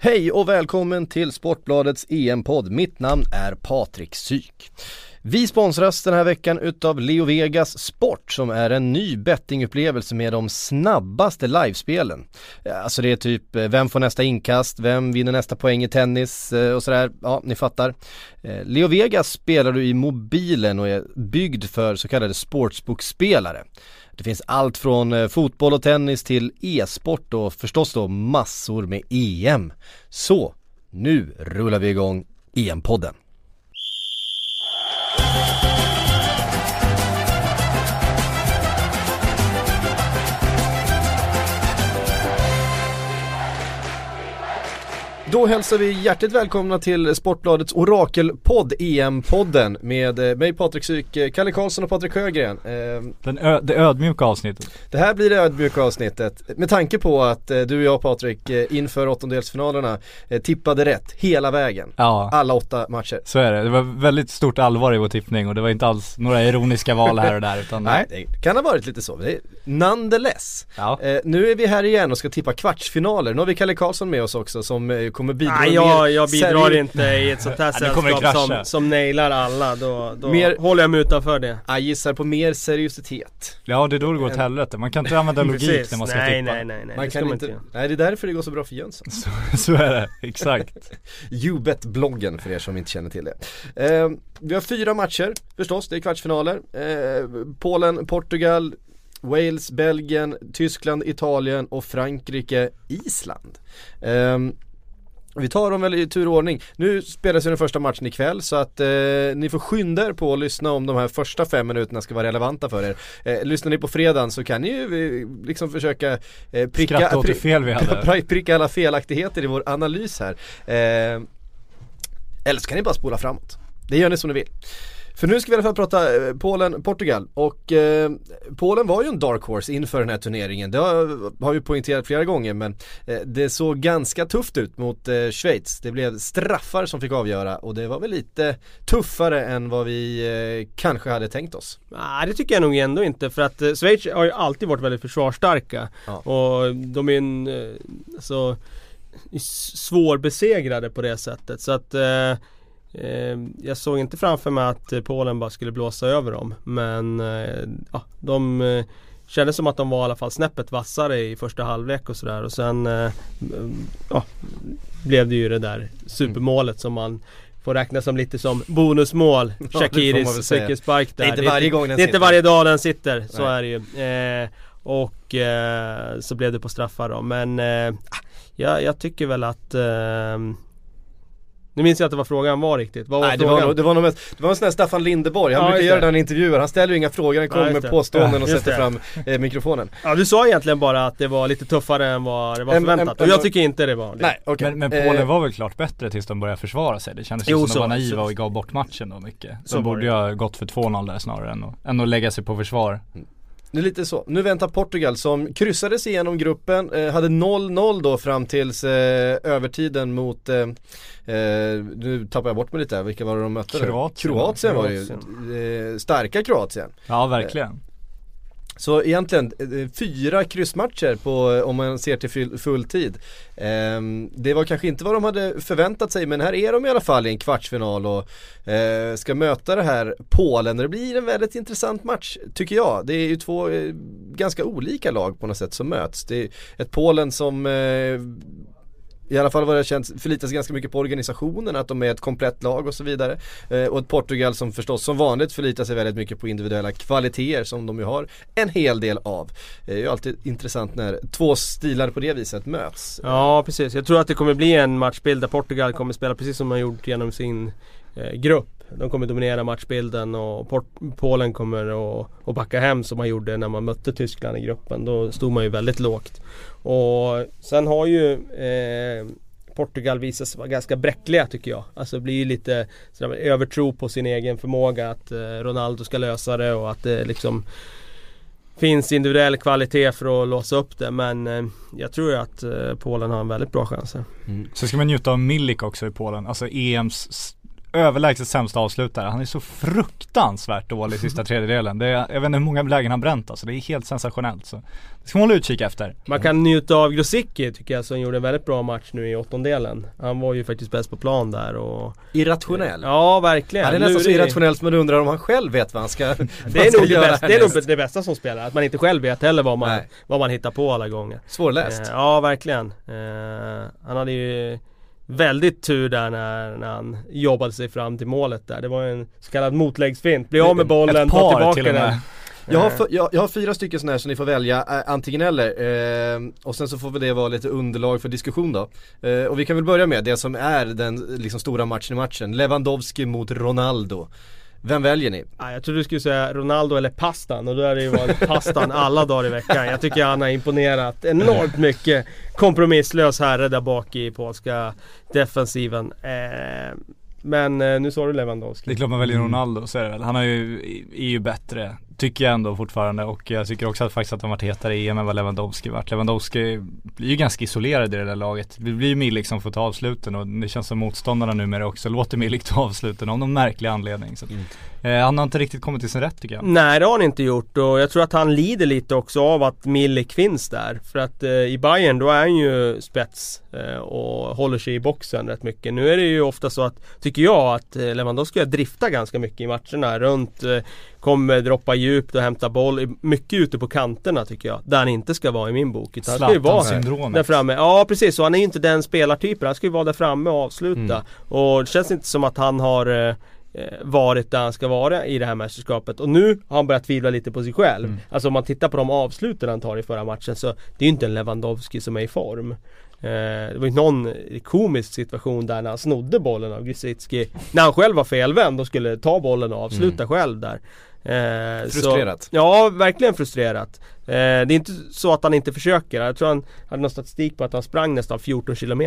Hej och välkommen till Sportbladets EM-podd. Mitt namn är Patrik Syk. Vi sponsras den här veckan utav Leo Vegas Sport som är en ny bettingupplevelse med de snabbaste livespelen. Alltså det är typ eh, vem får nästa inkast, vem vinner nästa poäng i tennis eh, och sådär. Ja, ni fattar. Eh, Leo Vegas spelar du i mobilen och är byggd för så kallade sportsbookspelare. Det finns allt från eh, fotboll och tennis till e-sport och förstås då massor med EM. Så, nu rullar vi igång EM-podden. Då hälsar vi hjärtligt välkomna till Sportbladets Orakelpodd EM-podden med eh, mig Patrik Syk, eh, Kalle Karlsson och Patrik Sjögren. Eh, Den ö- det ödmjuka avsnittet. Det här blir det ödmjuka avsnittet med tanke på att du och jag Patrik inför åttondelsfinalerna tippade rätt hela vägen. Ja. Alla åtta matcher. Så är det. Det var väldigt stort allvar i vår tippning och det var inte alls några ironiska val här och där utan Nej, det kan ha varit lite så. Nonetheless. Ja. Nu är vi här igen och ska tippa kvartsfinaler. Nu har vi Kalle Karlsson med oss också som kommer bidra Nej, jag, jag bidrar inte i ett sånt här sällskap som, som nailar alla. Då, då mer, håller jag mig utanför det. Jag gissar på mer seriositet. Ja, det är då det går åt helvete. Man kan inte använda logik när man ska nej, tippa. Nej, nej, nej. Man kan inte, inte nej, det är därför det går så bra för Jönsson. Så, så är det, exakt. Ubet-bloggen för er som inte känner till det. Eh, vi har fyra matcher förstås, det är kvartsfinaler. Eh, Polen, Portugal, Wales, Belgien, Tyskland, Italien och Frankrike, Island. Um, vi tar dem väl i tur och ordning. Nu spelas ju den första matchen ikväll så att eh, ni får skynda er på att lyssna om de här första fem minuterna ska vara relevanta för er. Eh, lyssnar ni på fredagen så kan ni ju eh, liksom försöka eh, pricka, pri fel vi hade. pricka alla felaktigheter i vår analys här. Eh, eller så kan ni bara spola framåt. Det gör ni som ni vill. För nu ska vi i alla fall prata eh, Polen-Portugal och eh, Polen var ju en dark horse inför den här turneringen. Det har, har vi poängterat flera gånger men eh, det såg ganska tufft ut mot eh, Schweiz. Det blev straffar som fick avgöra och det var väl lite tuffare än vad vi eh, kanske hade tänkt oss. Nej det tycker jag nog ändå inte för att eh, Schweiz har ju alltid varit väldigt försvarsstarka ja. och de är en eh, så svårbesegrade på det sättet så att jag såg inte framför mig att eh, Polen bara skulle blåsa över dem men eh, ja, de eh, kändes som att de var i alla fall snäppet vassare i första halvlek och sådär och sen ja, blev det ju det där supermålet som man får räkna som lite som bonusmål. Shakiris cykelspark där. Det är inte varje gång den Det är inte varje dag den sitter, så Nej. är det ju. Eh, och eh, så blev det på straffar då. Men eh, jag, jag tycker väl att nu minns jag inte vad frågan var riktigt. Vad var Nej, frågan? Det var, det var, nog mest, det var en sån där Staffan Lindeborg, han ja, brukar göra det när han ställer ju inga frågor, han kommer ja, med påståenden och sätter fram eh, mikrofonen. Ja du sa egentligen bara att det var lite tuffare än vad det var förväntat. och jag tycker inte det var det. Nej, okay. men, men Polen eh, var väl klart bättre tills de började försvara sig. Det kändes ju som de var naiva och gav bort matchen då mycket. De borde ju ha gått för 2-0 där snarare än att, än att lägga sig på försvar. Mm. Det är lite så. Nu väntar Portugal som kryssades igenom gruppen, eh, hade 0-0 då fram tills eh, övertiden mot, eh, eh, nu tappar jag bort mig lite, vilka var det de mötte? Kroatien. Kroatien var det ju, eh, starka Kroatien. Ja verkligen. Så egentligen eh, fyra kryssmatcher på, om man ser till full tid. Ehm, det var kanske inte vad de hade förväntat sig men här är de i alla fall i en kvartsfinal och eh, ska möta det här Polen. Det blir en väldigt intressant match tycker jag. Det är ju två eh, ganska olika lag på något sätt som möts. Det är ett Polen som eh, i alla fall vad det känns, förlitar sig ganska mycket på organisationen, att de är ett komplett lag och så vidare. Eh, och ett Portugal som förstås som vanligt förlitar sig väldigt mycket på individuella kvaliteter som de ju har en hel del av. Eh, det är ju alltid intressant när två stilar på det viset möts. Ja precis, jag tror att det kommer bli en matchbild där Portugal kommer spela precis som man gjort genom sin eh, grupp. De kommer dominera matchbilden och Port Polen kommer att backa hem som man gjorde när man mötte Tyskland i gruppen. Då stod man ju väldigt lågt. Och sen har ju eh, Portugal visat sig vara ganska bräckliga tycker jag. Alltså det blir ju lite sådär, övertro på sin egen förmåga att eh, Ronaldo ska lösa det och att det liksom finns individuell kvalitet för att låsa upp det men eh, jag tror att eh, Polen har en väldigt bra chans här. Mm. Så ska man njuta av Milik också i Polen, alltså EMs överlägset sämsta avslutare. Han är så fruktansvärt dålig i sista tredjedelen. Det är, jag vet inte hur många lägen han bränt alltså. Det är helt sensationellt. Så det ska man hålla utkik efter. Man kan njuta av Grosicki tycker jag som gjorde en väldigt bra match nu i åttondelen. Han var ju faktiskt bäst på plan där och Irrationell? Ja verkligen. Han är nästan så irrationell som man undrar om han själv vet vad han ska Det är, nog det, bästa, det är nog det bästa som spelar. Att man inte själv vet heller vad man, vad man hittar på alla gånger. Svårläst. Eh, ja verkligen. Eh, han hade ju väldigt tur där när, när han jobbade sig fram till målet där. Det var en så kallad motläggsfint. Bli av med bollen, ta tillbaka den. Jag har, jag, jag har, fyra stycken sådana här som ni får välja, äh, antingen eller. Eh, och sen så får väl det vara lite underlag för diskussion då. Eh, och vi kan väl börja med det som är den liksom, stora matchen i matchen. Lewandowski mot Ronaldo. Vem väljer ni? Ja, jag trodde du skulle säga Ronaldo eller pastan och då är det ju varit pastan alla dagar i veckan. Jag tycker han har imponerat enormt mycket. Kompromisslös herre där bak i polska defensiven. Eh, men eh, nu sa du Lewandowski. Det är klart man väljer mm. Ronaldo, så är det väl. Han är ju, är ju bättre Tycker jag ändå fortfarande och jag tycker också att faktiskt att de varit hetare i EM än vad Lewandowski varit. Lewandowski blir ju ganska isolerad i det där laget. Det blir ju Milik som får ta avsluten och det känns som motståndarna numera också låter Milik ta avsluten av någon märklig anledning. Så. Mm. Eh, han har inte riktigt kommit till sin rätt tycker jag. Nej det har han inte gjort och jag tror att han lider lite också av att Milik finns där. För att eh, i Bayern då är han ju spets eh, och håller sig i boxen rätt mycket. Nu är det ju ofta så att, tycker jag, att eh, Lewandowski driftar ganska mycket i matcherna runt eh, Kommer droppa djupt och hämta boll. Mycket ute på kanterna tycker jag. Där han inte ska vara i min bok. Utan han ska ju vara där framme. Ja precis, så han är ju inte den spelartypen. Han ska ju vara där framme och avsluta. Mm. Och det känns inte som att han har eh, varit där han ska vara i det här mästerskapet. Och nu har han börjat tvivla lite på sig själv. Mm. Alltså om man tittar på de avsluten han tar i förra matchen så det är ju inte en Lewandowski som är i form. Eh, det var ju någon komisk situation där när han snodde bollen av Grzycki När han själv var felvänd och skulle ta bollen och avsluta mm. själv där Eh, frustrerat? Så, ja, verkligen frustrerat. Eh, det är inte så att han inte försöker. Jag tror han hade någon statistik på att han sprang nästan 14 km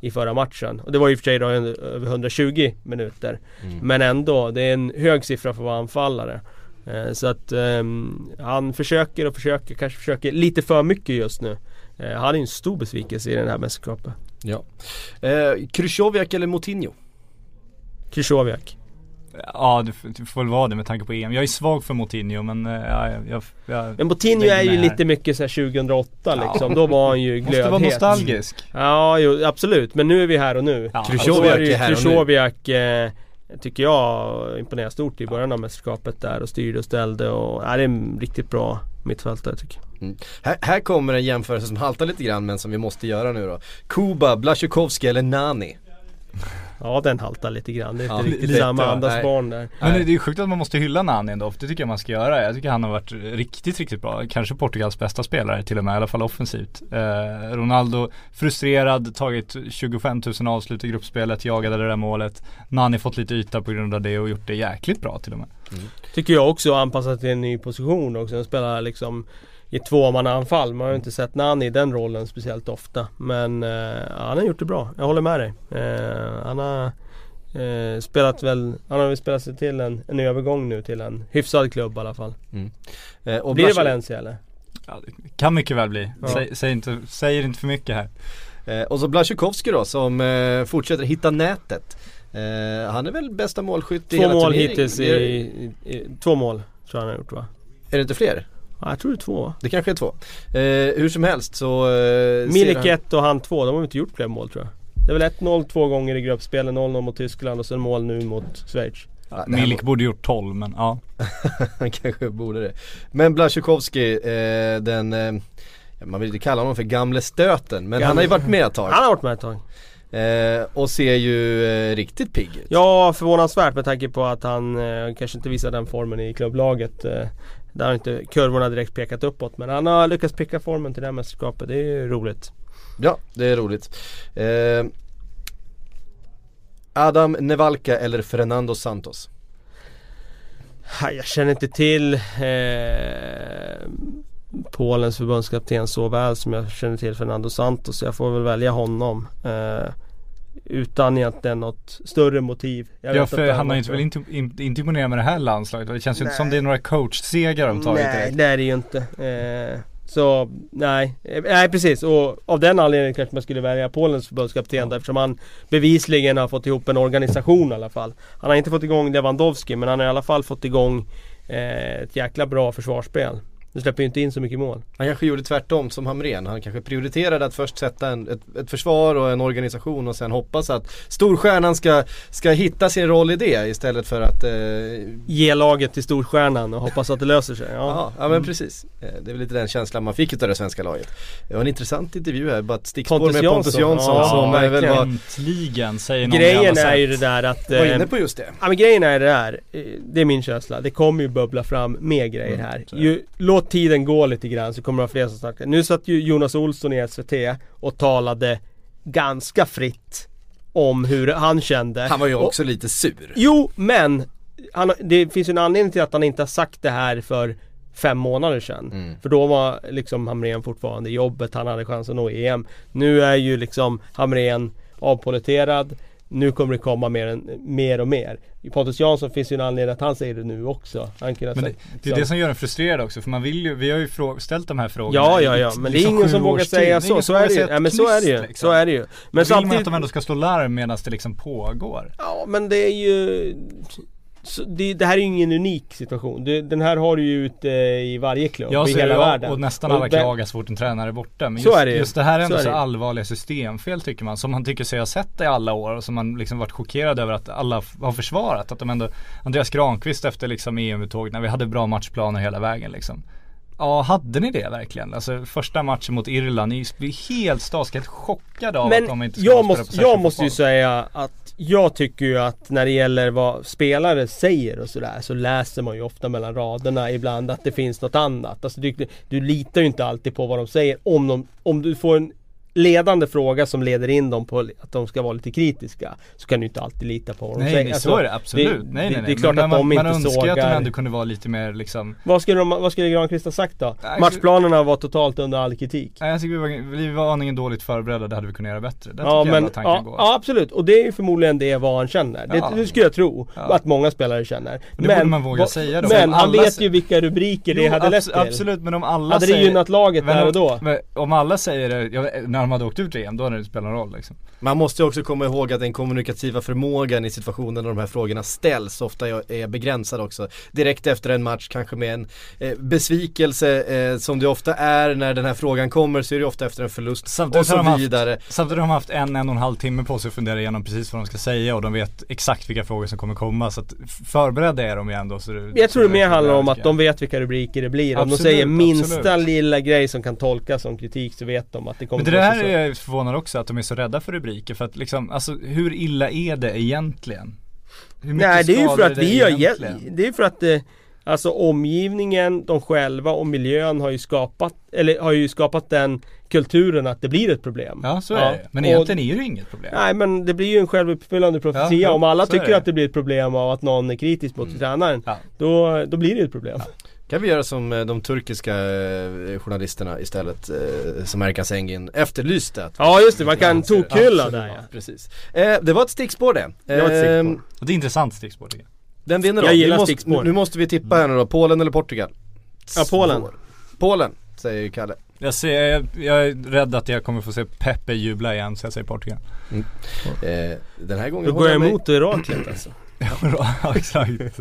i förra matchen. Och det var i och för sig då över 120 minuter. Mm. Men ändå, det är en hög siffra för att vara anfallare. Eh, så att ehm, han försöker och försöker, kanske försöker lite för mycket just nu. Eh, han är en stor besvikelse i den här mästerskapet. Ja. Eh, Krychowiak eller Moutinho? Krychowiak. Ja det, får väl vara det med tanke på EM. Jag är svag för Moutinho men eh, ja, jag, jag, Men Moutinho är ju lite mycket såhär 2008 liksom. Då var han ju glödhet. Måste vara nostalgisk. Ja jo, absolut. Men nu är vi här och nu. Ja. Krychowiak är här Krychowiak, eh, tycker jag imponerar stort i början av mästerskapet där och styrde och ställde och ja, det är en riktigt bra mittfältare tycker jag. Mm. Här, här, kommer en jämförelse som haltar lite grann men som vi måste göra nu då. Kuba, Blasjukovski eller Nani? Ja den haltar lite grann. Det är inte riktigt samma andas barn där. Men det är ju sjukt att man måste hylla Nani ändå. För det tycker jag man ska göra. Jag tycker han har varit riktigt, riktigt bra. Kanske Portugals bästa spelare till och med. I alla fall offensivt. Eh, Ronaldo frustrerad, tagit 25 000 avslut i gruppspelet, jagade det där målet. Nani fått lite yta på grund av det och gjort det jäkligt bra till och med. Mm. Tycker jag också, anpassat till en ny position också. Han spelar liksom i tvåmannaanfall. Man har ju inte sett Nani i den rollen speciellt ofta. Men eh, han har gjort det bra. Jag håller med dig. Eh, han har eh, spelat väl, han har väl spelat sig till en, en övergång nu till en hyfsad klubb i alla fall. Mm. Eh, och Blir det Valencia eller? Ja, det kan mycket väl bli. Ja. Säg, säg, inte, säger inte för mycket här. Eh, och så Blasjukovski då som eh, fortsätter hitta nätet. han är väl bästa målskytt i Två mål hittills i, i, i, Två mål tror jag han har gjort va? Är det inte fler? Ja, jag tror det är två. Det kanske är två. Eh, hur som helst så... Eh, Milik 1 och han 2, de har inte gjort fler mål tror jag. Det är väl 1-0 två gånger i gruppspelet, 0-0 mot Tyskland och sen mål nu mot Schweiz. Ja, Milik borde gjort 12 men ja. han kanske borde det. Men Blasjukovski, eh, den, eh, man vill inte kalla honom för gamle stöten men gamle. han har ju varit med ett tag. Han har varit med ett tag. Eh, och ser ju eh, riktigt pigg ut. Ja, förvånansvärt med tanke på att han eh, kanske inte visar den formen i klubblaget. Där har inte kurvorna direkt pekat uppåt men han har lyckats picka formen till det här mästerskapet. Det är ju roligt. Ja, det är roligt. Eh, Adam Nevalka eller Fernando Santos? Jag känner inte till eh, Polens förbundskapten så väl som jag känner till Fernando Santos. Jag får väl välja honom. Eh, utan egentligen något större motiv. Jag ja för han har inte väl inte, inte imponerat med det här landslaget. Det känns ju inte som det är några coachsegrar de tagit Nej det är det ju inte. Eh, Så nej, Eh, nej precis och av den anledningen kanske man skulle välja Polens förbundskapten ja. eftersom han bevisligen har fått ihop en organisation i alla fall. Han har inte fått igång Lewandowski men han har i alla fall fått igång eh, ett jäkla bra försvarsspel. Du släpper ju inte in så mycket mål. Han kanske gjorde tvärtom som Hamrén. Han kanske prioriterade att först sätta en, ett, ett, försvar och en organisation och sen hoppas att storstjärnan ska, ska hitta sin roll i det istället för att eh... Ge laget till storstjärnan och hoppas att det löser sig. Ja, ja, ja men precis. Eh, det är väl lite den känslan man fick utav det svenska laget. Det var en intressant intervju här, bara ett stickspår Pontus med Pontus Jansson. Ja, som ja, väl var... Äntligen säger någon Grejen är ju det där att... Var inne eh, på just det. Ja men grejen är det där. Eh, det är min känsla. Det kommer ju bubbla fram mer grejer mm, här. Ju, låt tiden gå lite grann så kommer det vara fler som snackar. Nu satt ju Jonas Olsson i SVT och talade ganska fritt om hur han kände. Han var ju också och, lite sur. Jo, men han, det finns ju en anledning till att han inte har sagt det här för fem månader sedan. Mm. För då var liksom Hamrén fortfarande i jobbet, han hade chansen att nå EM. Nu är ju liksom Hamrén avpoliterad nu kommer det komma mer, än, mer och mer. Pontus Jansson finns ju en anledning att han säger det nu också. Han men det, det är det som gör en frustrerad också för man vill ju, vi har ju ställt de här frågorna Ja ja ja, men det är liksom ingen som vågar säga så. Så är det ju. Ja, men så är det ju. Liksom. Så är det ju. Men vill samtidigt... man att de ändå ska slå larm medan det liksom pågår. Ja men det är ju det, det, här är ju ingen unik situation. Det, den här har du ju ute i varje klubb ja, i hela jag, världen. Och nästan alla klagar så fort en tränare är borta. Men så just, är det just det här är ändå så, så allvarliga systemfel tycker man. Som man tycker sig ha sett i alla år och som man liksom varit chockerad över att alla har försvarat. Att de ändå, Andreas Granqvist efter liksom EM-uttåg när vi hade bra matchplaner hela vägen liksom. Ja, hade ni det verkligen? Alltså första matchen mot Irland, ni blir helt helt chockade av Men att de inte ska jag måste, jag måste ju säga att jag tycker ju att när det gäller vad spelare säger och sådär så läser man ju ofta mellan raderna ibland att det finns något annat. Alltså du, du litar ju inte alltid på vad de säger om, de, om du får en ledande fråga som leder in dem på att de ska vara lite kritiska Så kan du inte alltid lita på vad de nej, säger. Nej alltså, så är det absolut. Det, nej, nej, nej. Det är klart men att man, de inte man sågar. att de ändå kunde vara lite mer liksom Vad skulle, de, vad skulle Granqvist ha sagt då? Nej, Matchplanerna var totalt under all kritik. Nej jag tycker vi var, vi var aningen dåligt förberedda, det hade vi kunnat göra bättre. Det ja, men, ja, går. ja absolut, och det är ju förmodligen det vad han känner. Det, ja. det skulle jag tro ja. att många spelare känner. Men, det borde man våga säga då. Men han vet ju vilka rubriker jo, det hade lett till. Absolut, men om alla hade säger... Hade det gynnat laget där och då? Om alla säger det, de hade åkt ut EM, då hade det spelat någon roll liksom. Man måste ju också komma ihåg att den kommunikativa förmågan i situationen när de här frågorna ställs ofta är begränsad också. Direkt efter en match kanske med en eh, besvikelse eh, som det ofta är när den här frågan kommer så är det ofta efter en förlust samtidigt och så vidare. Haft, samtidigt har de haft en, en och en halv timme på sig att fundera igenom precis vad de ska säga och de vet exakt vilka frågor som kommer komma så att förberedda är de ju ändå. Så det, Jag tror det mer handlar om att de vet vilka rubriker det blir. Om de säger minsta absolut. lilla grej som kan tolkas som kritik så vet de att det kommer Men det där är jag förvånad också att de är så rädda för rubriker för att liksom, alltså hur illa är det egentligen? Nej det är ju för att vi har Det är för att eh, Alltså omgivningen, de själva och miljön har ju skapat Eller har ju skapat den kulturen att det blir ett problem. Ja så är ja. det Men egentligen är det ju inget problem. Nej men det blir ju en självuppfyllande profetia. Ja, Om alla tycker att det blir ett problem av att någon är kritisk mot mm. tränaren då, då blir det ett problem. Kan vi göra som eh, de turkiska eh, journalisterna istället eh, som Erkan Sengin efterlyste Ja just det, man kan tokhylla där ja. Precis. Det var ett stickspår det. Det var ett stickspår. Ehm, det är intressant stickspår tycker jag. Den vinner då. Jag gillar måste, stickspår. Nu måste vi tippa här nu då, Polen eller Portugal? Ja Polen. Polen, säger Kalle. Jag, ser, jag, jag, är rädd att jag kommer få se Pepe jubla igen så jag säger Portugal. Mm. Eh, den här gången Då går jag emot oraklet alltså. Ja exakt.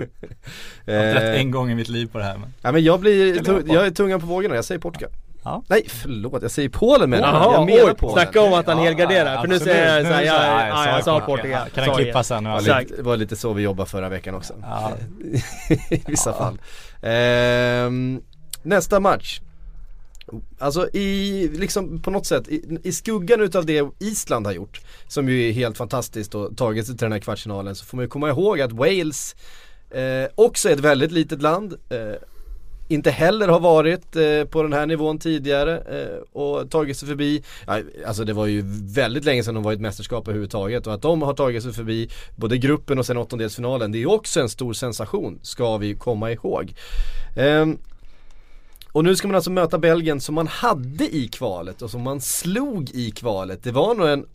Jag har rätt en gång i mitt liv på det här men. Ja men jag blir, jag är tungan på vågorna, jag säger Portugal. Ja. Nej förlåt, jag säger Polen menar jag. Jag menar Polen. Snacka om att han helgarderar. Ja, för nu säger jag såhär, ja, ja, jag sa Portugal. Kan han klippa sen? Det var lite så vi jobbade förra veckan också. Ja. I vissa fall. Ehm, nästa match. Alltså i, liksom på något sätt, i, i skuggan utav det Island har gjort Som ju är helt fantastiskt och tagit sig till den här kvartsfinalen så får man ju komma ihåg att Wales eh, också är ett väldigt litet land eh, inte heller har varit eh, på den här nivån tidigare eh, och tagit sig förbi, ja, alltså det var ju väldigt länge sedan de var i ett mästerskap överhuvudtaget och att de har tagit sig förbi både gruppen och sen åttondelsfinalen det är också en stor sensation ska vi komma ihåg. Eh, och nu ska man alltså möta Belgien som man hade i kvalet och som man slog i kvalet. Det var nog en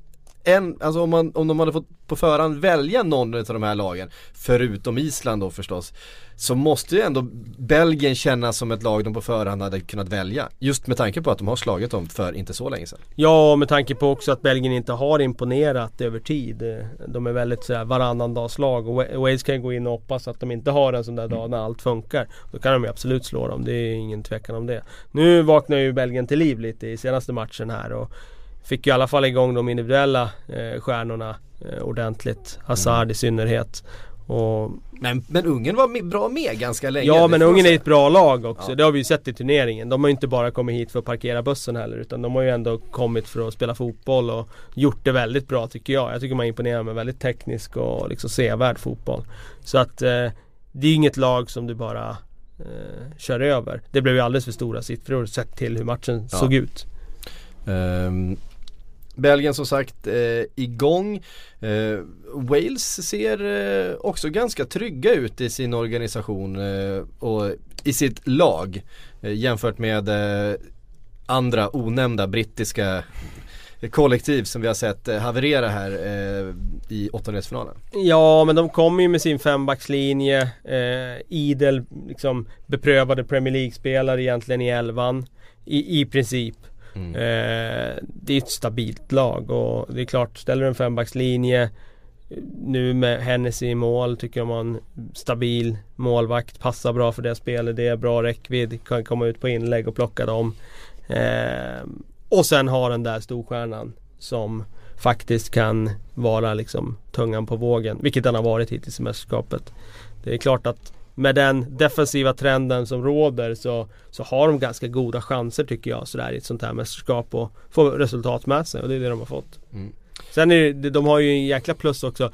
en, alltså om, man, om de hade fått på förhand välja någon av de här lagen, förutom Island då förstås, så måste ju ändå Belgien kännas som ett lag de på förhand hade kunnat välja. Just med tanke på att de har slagit dem för inte så länge sedan. Ja, och med tanke på också att Belgien inte har imponerat över tid. De är väldigt sådär varannandagslag och Wales kan ju gå in och hoppas att de inte har en sån där dag när allt funkar. Då kan de ju absolut slå dem, det är ingen tvekan om det. Nu vaknar ju Belgien till liv lite i senaste matchen här och fick ju i alla fall igång de individuella eh, stjärnorna eh, ordentligt. Hazard mm. i synnerhet. Och men, men Ungern var med, bra med ganska länge. Ja men Ungern är ett bra lag också. Ja. Det har vi ju sett i turneringen. De har ju inte bara kommit hit för att parkera bussen heller. Utan de har ju ändå kommit för att spela fotboll och gjort det väldigt bra tycker jag. Jag tycker man imponerar med väldigt teknisk och liksom sevärd fotboll. Så att eh, det är inget lag som du bara eh, kör över. Det blev ju alldeles för stora siffror sett till hur matchen ja. såg ut. Um, Belgien som sagt eh, igång. Eh, Wales ser eh, också ganska trygga ut i sin organisation eh, och i sitt lag eh, jämfört med eh, andra onämnda brittiska kollektiv som vi har sett eh, haverera här eh, i åttondelsfinalen. Ja men de kommer ju med sin fembackslinje. Eh, idel liksom beprövade Premier League-spelare egentligen i elvan. I, i princip. Mm. Eh, det är ett stabilt lag och det är klart, ställer du en fembackslinje nu med Hennessy i mål tycker jag man stabil målvakt, passar bra för det spelet, det är bra räckvidd, kan komma ut på inlägg och plocka dem. Eh, och sen har den där storstjärnan som faktiskt kan vara liksom tungan på vågen, vilket den har varit hittills i mästerskapet. Det är klart att med den defensiva trenden som råder så, så har de ganska goda chanser tycker jag sådär i ett sånt här mästerskap och få resultat med sig och det är det de har fått. Mm. Sen är det, de har ju en jäkla plus också.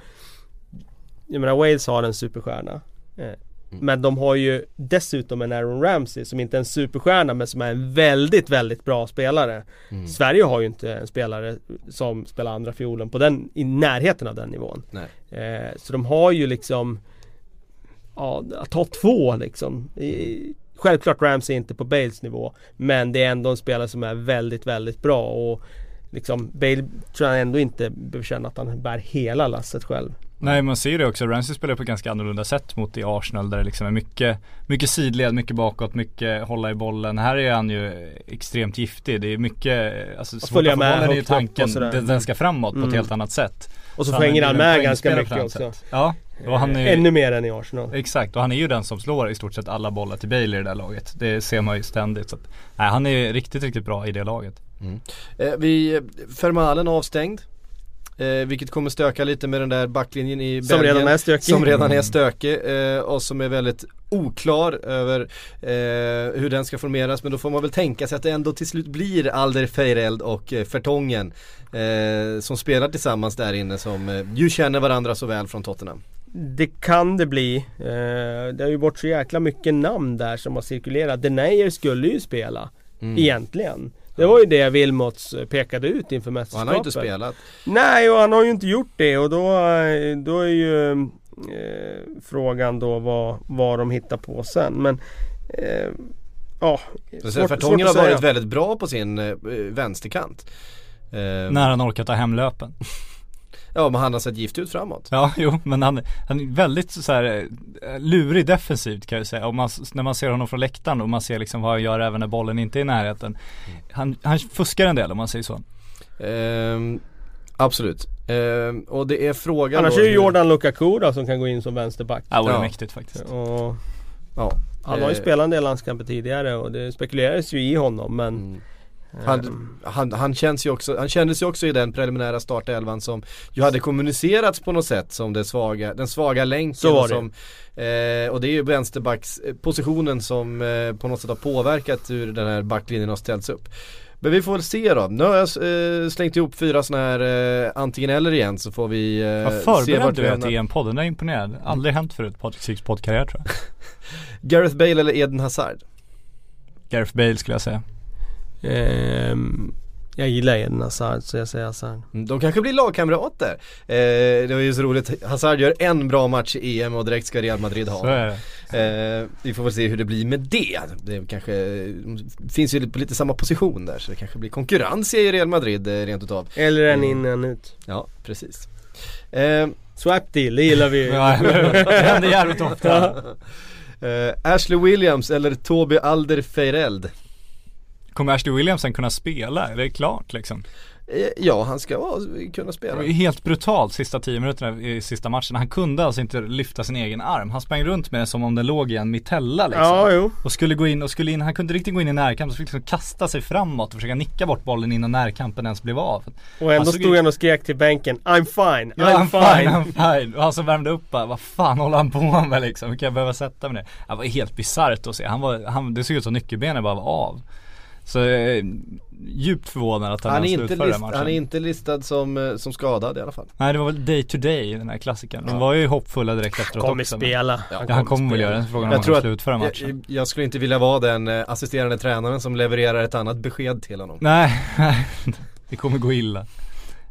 Jag menar Wales har en superstjärna. Eh, mm. Men de har ju dessutom en Aaron Ramsey som inte är en superstjärna men som är en väldigt, väldigt bra spelare. Mm. Sverige har ju inte en spelare som spelar andra fiolen på den, i närheten av den nivån. Eh, så de har ju liksom ja, att ha två liksom. Självklart Ramsey inte på Bales nivå. Men det är ändå en spelare som är väldigt, väldigt bra. Och liksom Bale tror jag ändå inte behöver känna att han bär hela lasset själv. Nej man ser det också, Ramsey spelar på ett ganska annorlunda sätt mot i Arsenal där det liksom är mycket, mycket sidled, mycket bakåt, mycket hålla i bollen. Här är han ju extremt giftig. Det är mycket, alltså svårt att få bollen i tanken, den, den ska framåt mm. på ett mm. helt annat sätt. Och så, så hänger han med ganska mycket också. Ja, och han är, Ännu mer än i Arsenal. Exakt, och han är ju den som slår i stort sett alla bollar till Bale i det där laget. Det ser man ju ständigt. Så att, nej, han är riktigt, riktigt bra i det laget. Mm. Eh, vi, Fermalen avstängd. Eh, vilket kommer stöka lite med den där backlinjen i som Belgien. Redan är stökig. Som redan är stökig eh, och som är väldigt oklar över eh, hur den ska formeras. Men då får man väl tänka sig att det ändå till slut blir Alder Feireld och eh, Fertongen eh, som spelar tillsammans där inne som eh, ju känner varandra så väl från Tottenham. Det kan det bli. Eh, det har ju varit så jäkla mycket namn där som har cirkulerat. Denayer skulle ju spela. Mm. Egentligen. Det var ju det Wilmots pekade ut inför mästerskapet. Och han har ju inte spelat. Nej, och han har ju inte gjort det och då, då är ju eh, frågan då vad, vad de hittar på sen. Men eh, ja, svårt, Fartongen har varit väldigt bra på sin eh, vänsterkant. Eh, När han orkar ta hem löpen. Ja men han har sett gift ut framåt. Ja jo men han, han är väldigt så här eh, lurig defensivt kan jag säga. Och man, när man ser honom från läktaren och man ser liksom vad han gör även när bollen inte är i närheten. Han, han fuskar en del om man säger så. Um, absolut. Um, och det är frågan Annars då, är ju Jordan Lukaku då som kan gå in som vänsterback. Ja, det vore ja. mäktigt faktiskt. Och, ja. Han har ju spelat en del landskamper tidigare och det spekuleras ju i honom men mm. Han, ehm. han, han, känns ju också, han kändes ju också i den preliminära startelvan som ju hade kommunicerats på något sätt som det svaga, den svaga länken. Så var det. Som, eh, och det är ju vänsterbackspositionen som eh, på något sätt har påverkat hur den här backlinjen har ställts upp. Men vi får väl se då. Nu har jag eh, slängt ihop fyra sådana här eh, antingen eller igen så får vi eh, Vad förberedd du är till en podd, den är imponerad. Aldrig hänt förut Patrik poddkarriär tror jag. Gareth Bale eller Eden Hazard? Gareth Bale skulle jag säga. Eh, Jag gillar Eden Hazard så jag säger Hazard. Mm, De kanske blir lagkamrater. Eh, det var ju så roligt, Hazard gör en bra match i EM och direkt ska Real Madrid ha Så är honom. det. eh, Vi får väl se hur det blir med det. Det kanske finns ju på lite samma position där så det kanske blir konkurrens i Real Madrid eh, rent utav. Eller en Mm. in en ut. Ja, precis. Eh, Swap deal, det gillar vi ju. Ja, det händer jävligt ofta. eh, Ashley Williams eller Toby Alderweireld? Kommer Ashley Williamson kunna spela? Är det klart liksom? Eh, ja, han ska vara, kunna Det spela. helt brutalt sista 10 minuterna i sista matchen. Han kunde alltså inte lyfta sin egen arm. Han sprang runt med den som om den låg i en mitella liksom. Ja, jo. Och skulle gå in och skulle in, han kunde riktigt gå in i närkamp. Så fick liksom kasta sig framåt och försöka nicka bort bollen innan närkampen ens blev av. Och ändå Han stod ut- han och skrek till bänken I'm fine, Ja, I'm fine. I'm fine. Och han som värmde upp bara, vad fan håller han på med liksom? Hur kan jag behöva sätta mig ner? Det var helt bisarrt att se. Han var, han, det såg ut som nyckelbenet bara var av. Så eh, djupt förvånad att han, Han är, ens inte slutförde list, den matchen. han är inte listad som, eh, som skadad i alla fall. Nej det var väl day to day den här klassikern. De Ja. var ju hoppfulla direkt efteråt Kommer också. spela. Ja han kommer väl göra det. Frågan om Jag han att- slutföra matchen. Jag, jag skulle inte vilja vara den eh, assisterande tränaren som levererar ett annat besked till honom. Nej, det kommer gå illa.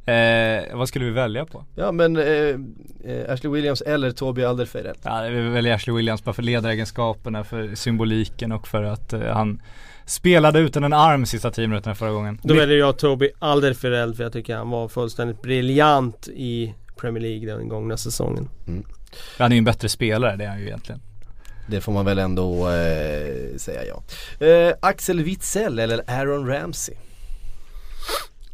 Eh, vad skulle vi välja på? Ja men eh, eh, Ashley Williams eller Toby Alderweireld. Ja, vi väljer Ashley Williams bara för ledaregenskaperna, för symboliken och för att eh, han spelade utan en arm sista 10 minuterna förra gången. Då väljer jag Toby Alderweireld för jag tycker han var fullständigt briljant i Premier League den gångna säsongen. Han är ju en bättre spelare, det är han ju egentligen. Det får man väl ändå eh, säga ja. Eh, Axel Witsell eller Aaron Ramsey?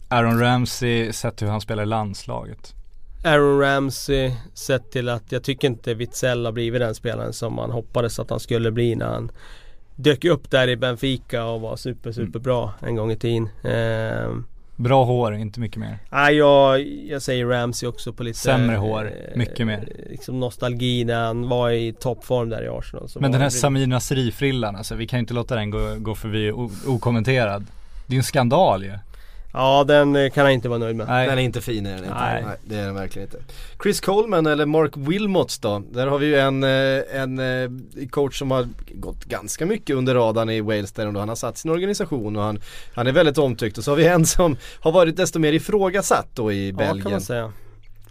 Aaron Ramsey, sett hur han spelar i landslaget. Aaron Ramsey sett till att jag tycker inte Witzell har blivit den spelaren som man hoppades att han skulle bli när han dök upp där i Benfica och var super super bra en gång i tiden. Ehm, Bra hår, inte mycket mer. Nej jag, jag säger Ramsey också på lite Sämre hår, eh, mycket mer. Liksom nostalgi när han var i toppform där i Arsenal. Men den här Samir Nasri-frillan alltså, vi kan ju inte låta den gå, gå förbi okommenterad. Det är ju en skandal ju. Ja den eh, kan han inte vara nöjd med. Nej. Den är inte fin är den inte. Nej. Nej. det är den verkligen inte. Chris Coleman eller Mark Wilmots då? Där har vi ju en, eh, en eh, coach som har gått ganska mycket under radarn i Wales där ändå. Han har satt sin organisation och han, han är väldigt omtyckt. Och så har vi en som har varit desto mer ifrågasatt då i Ja kan Belgien. man säga.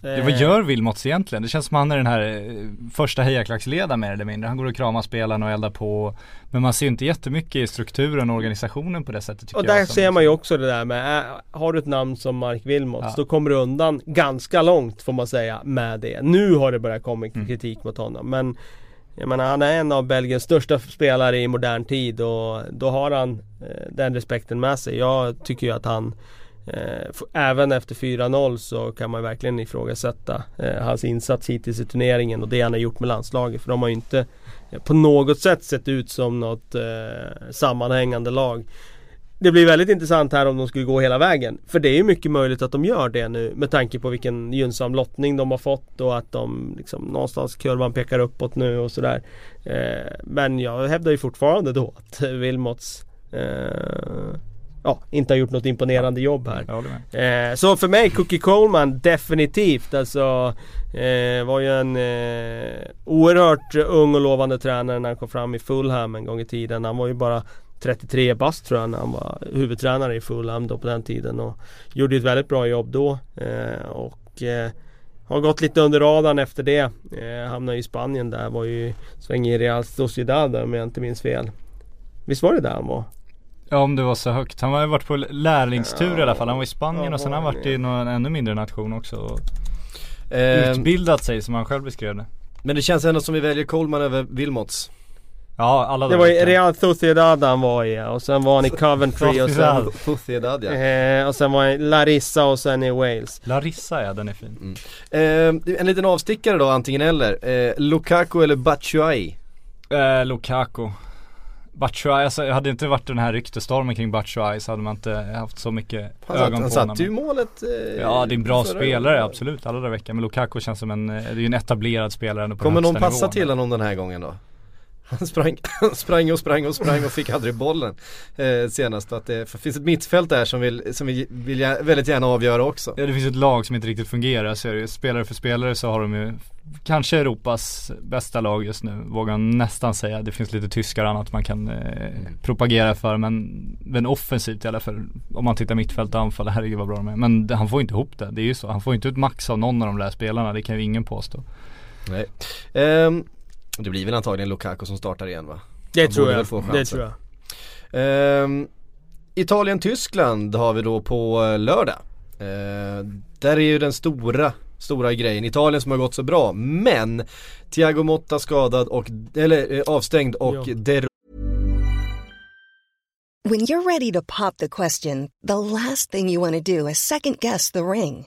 Det, Eh, vad gör Wilmots egentligen? Det känns som han är den här eh, första hejaklacksledaren mer eller mindre. Han går och kramar spelarna och eldar på. Men man ser ju inte jättemycket i strukturen och organisationen på det sättet tycker Och jag. där som- ser man ju också det där med, äh, har du ett namn som Mark Wilmots Ja. då kommer du undan ganska långt får man säga med det. Nu har det börjat komma Mm. kritik mot honom men jag menar han är en av Belgiens största spelare i modern tid och då har han eh, den respekten med sig. Jag tycker ju att han eh, Eh, även efter 4-0 så kan man verkligen ifrågasätta eh, hans insats hittills i turneringen och det han har gjort med landslaget. För de har ju inte eh, på något sätt sett ut som något sammanhängande lag. Det blir väldigt intressant här om de skulle gå hela vägen. För det är ju mycket möjligt att de gör det nu med tanke på vilken gynnsam lottning de har fått och att de liksom någonstans kurvan pekar uppåt nu och sådär. Men jag hävdar ju fortfarande då att Wilmots ja, inte har gjort något imponerande jobb här. Eh, så för mig, Cookie Coleman definitivt. Alltså eh, var ju en eh, oerhört ung och lovande tränare när han kom fram i Fulham en gång i tiden. Han var ju bara 33 bast tror jag när han var huvudtränare i Fulham då på den tiden. Och gjorde ett väldigt bra jobb då. Eh, och eh, har gått lite under radarn efter det. Eh, hamnade i Spanien där. Var ju sväng i Real Sociedad om jag inte minns fel. Visst var det där han var? Ja om det var så högt. Han har ju varit på lärlingstur i alla fall. Han var i Spanien Ja, och sen har han var varit i någon ännu mindre nation också. Och Eh, utbildat sig som han själv beskrev det. men det känns ändå som vi väljer Coleman över Wilmots. Ja alla Det var i. Real Sociedad han var i och sen var han i Coventry och sen, Sociedad ja. eh, och sen var han i Larissa och sen i Wales. Larissa ja, den är fin. Eh, en liten avstickare då, antingen eller. Eh, Lukaku eller Batshuayi? Eh, Lukaku. Batshuayi, alltså hade inte varit den här ryktestormen kring Batshuayi så hade man inte haft så mycket Han, satt, ögon han på honom. satte ju målet eh, Ja det är en bra spelare gången. absolut alla dagar i veckan. Men Lukaku känns som en, eh, det är ju en etablerad spelare ändå på Kommer någon passa nivån. till honom den här gången då? Han sprang, sprang och sprang och sprang och fick aldrig bollen eh, senast. Att det finns ett mittfält där som vill, som vill, vill väldigt gärna avgöra också. Ja det finns ett lag som inte riktigt fungerar. Så det, spelare för spelare så har de ju kanske Europas bästa lag just nu, vågar jag nästan säga. Det finns lite tyskar och annat man kan eh, mm. propagera för men, men offensivt i alla fall. Om man tittar mittfält och anfall, herregud vad bra de är. Men han får inte ihop det, det är ju så. Han får inte ut max av någon av de där spelarna, det kan ju ingen påstå. Nej. Um, det blir väl antagligen Lukaku som startar igen va? Det Han tror jag, det tror jag. Um, Italien-Tyskland har vi då på eh, lördag. Uh, där är ju den stora stora grejen. Italien som har gått så bra. Men Thiago Motta skadad och, eller eh, avstängd och ja. Der When you're ready to pop the question, the last thing you want to do is second guess the ring.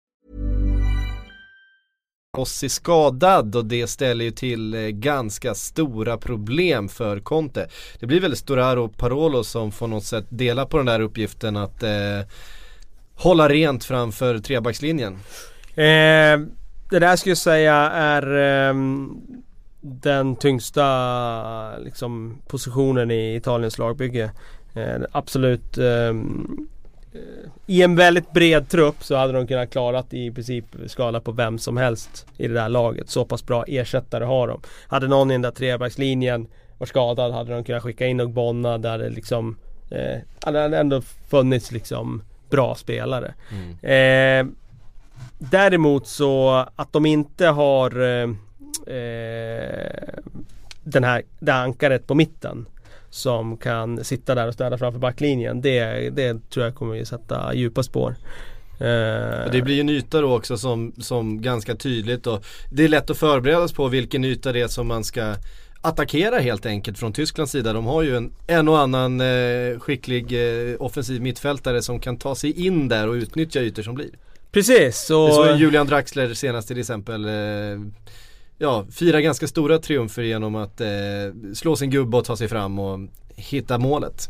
Ossi skadad och det ställer ju till eh, ganska stora problem för Conte. Det blir väl Storaro och Parolo som får något sätt dela på den där uppgiften att eh, hålla rent framför trebackslinjen. Eh det där skulle jag säga är eh, den tyngsta liksom, positionen i Italiens lagbygge. Eh, absolut ehm, i en väldigt bred trupp så hade de kunnat klarat i princip skala på vem som helst i det där laget. Så pass bra ersättare har de. Hade någon i den där trebackslinjen var skadad hade de kunnat skicka in Ogbonna där det liksom eh, hade ändå funnits liksom bra spelare. Mm. Eh, Däremot så att de inte har eh, eh, den här, det ankaret på mitten som kan sitta där och städa framför backlinjen. Det, det tror jag kommer att sätta djupa spår. Eh, det blir ju en yta då också som, som ganska tydligt och det är lätt att förbereda sig på vilken yta det är som man ska attackera helt enkelt från Tysklands sida. De har ju en, en och annan eh, skicklig eh, offensiv mittfältare som kan ta sig in där och utnyttja ytor som blir. Precis. Och... Det såg Julian Draxler senast till exempel. Eh, ja, fira ganska stora triumfer genom att eh, slå sin gubbe och ta sig fram och hitta målet.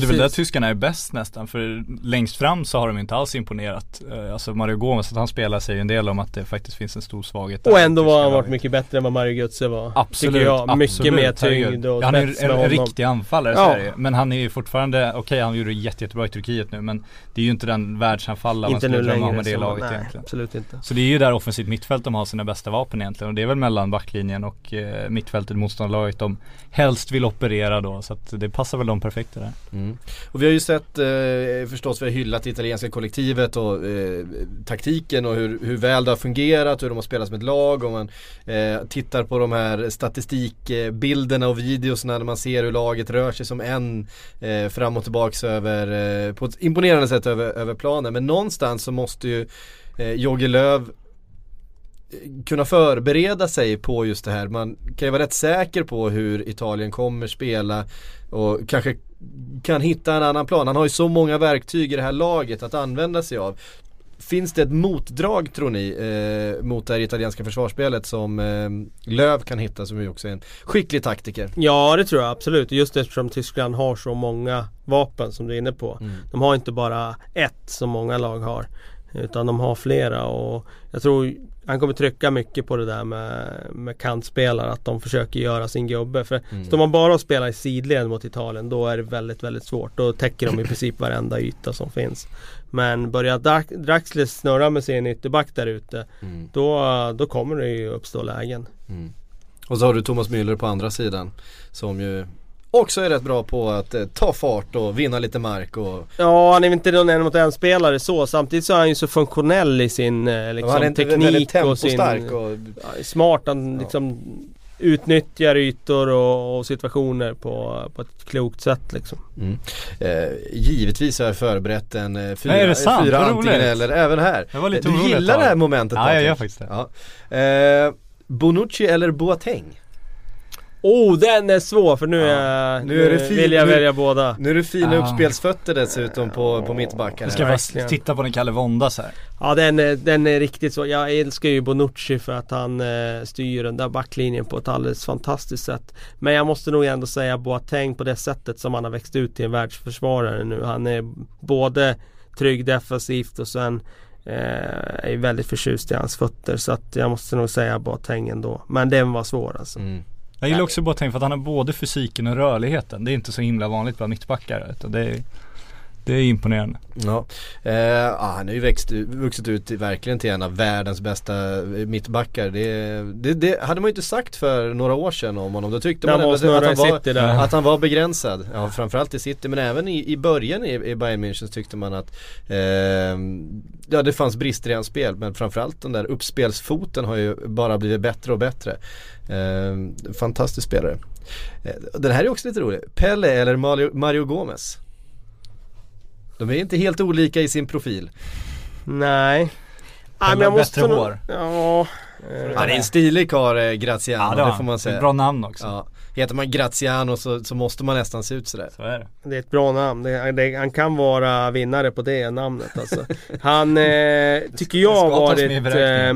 Det är väl där tyskarna är bäst nästan för längst fram så har de inte alls imponerat. Eh, alltså Mario Gomez, att han spelar säger ju en del om att det faktiskt finns en stor svaghet Och ändå var han varit mycket bättre än vad Mario Götze var. Absolut, jag. Absolut, mycket mer tyngd och ja, Han är en, en, en riktig anfallare ja. Sverige. Men han är ju fortfarande, okej okay, han gjorde det jätte, jättebra i Turkiet nu men Det är ju inte den världsanfallare man skulle drömma om med det laget nej, egentligen. absolut inte. Så det är ju där offensivt mittfält de har sina bästa vapen egentligen och det är väl mellan backlinjen och eh, mittfältet motståndarlaget de helst vill operera då så att det passar väl dem perfekt det där. Mm. Mm. Och vi har ju sett eh, förstås, vi har hyllat det italienska kollektivet och eh, taktiken och hur, hur väl det har fungerat, hur de har spelat som ett lag. Och man eh, tittar på de här statistikbilderna och videosna när man ser hur laget rör sig som en eh, fram och tillbaks över, eh, på ett imponerande sätt över, över planen. Men någonstans så måste ju eh, Jogge Löw kunna förbereda sig på just det här. Man kan ju vara rätt säker på hur Italien kommer spela och kanske kan hitta en annan plan. Han har ju så många verktyg i det här laget att använda sig av. Finns det ett motdrag tror ni eh, mot det här italienska försvarsspelet som eh, Löv kan hitta som ju också är en skicklig taktiker? Ja det tror jag absolut. Just eftersom Tyskland har så många vapen som du är inne på. Mm. De har inte bara ett som många lag har. Utan de har flera och jag tror han kommer trycka mycket på det där med, med kantspelare, att de försöker göra sin gubbe. För mm. står man bara och spelar i sidled mot Italien då är det väldigt, väldigt svårt. Då täcker de i princip varenda yta som finns. Men börjar Draxler snurra med sin ytterback där ute mm. då, då kommer det ju uppstå lägen. Mm. Och så har du Thomas Müller på andra sidan som ju också är rätt bra på att eh, ta fart och vinna lite mark och Ja han är inte någon en mot en spelare så Samtidigt så är han ju så funktionell i sin eh, liksom, ja, teknik och sin och... Ja, Smart, han liksom utnyttjar ytor och, och, situationer på, på ett klokt sätt liksom. Mm. Eh, givetvis har jag förberett en eh, fyra, Nej, är det sant? fyra antingen eller även här. Jag var lite du gillar det här momentet Ja, jag gör faktiskt det. Ja. Eh, Bonucci eller Boateng? Oh, den är svår för nu, Ja. är, Nu nu, är det fin- vill jag nu- välja båda. Nu är det fina Ah. uppspelsfötter dessutom på, på mittbacken. Jag ska bara verkligen. titta på den Kalle våndas här. Ja den är, den är riktigt så. Jag älskar ju Bonucci för att han eh, styr den där backlinjen på ett alldeles fantastiskt sätt. Men jag måste nog ändå säga Boateng på det sättet som han har växt ut till en världsförsvarare nu. Han är både trygg defensivt och sen eh, är väldigt förtjust i hans fötter. Så att jag måste nog säga Boateng ändå. Men den var svår alltså. Mm. Jag gillar också Boateng för att han har både fysiken och rörligheten. Det är inte så himla vanligt bland mittbackar. Utan det, är, det är imponerande. Ja, eh, ja han har ju växt, vuxit ut verkligen till en av världens bästa eh, mittbackar. Det, det, det hade man ju inte sagt för några år sedan om honom. Då tyckte man ändå att, han var, att han var begränsad. Ja, framförallt i City men även i, i början i, i Bayern München så tyckte man att eh, Ja det fanns brister i hans spel men framförallt den där uppspelsfoten har ju bara blivit bättre och bättre. Eh, fantastisk spelare. Eh, den här är också lite rolig. Pelle eller Mario, Mario Gomez? De är inte helt olika i sin profil. Nej. Nej, Pelle har bättre nog- hår. Ja. eh, Ja, det är en stilig karl eh, Graziano, det, har får han. man säga. Bra namn också. Ja. Heter man Graziano så, så måste man nästan se ut sådär. Så är det. Det är ett bra namn. Det, det, han kan vara vinnare på det namnet alltså. Han eh, tycker jag har varit eh,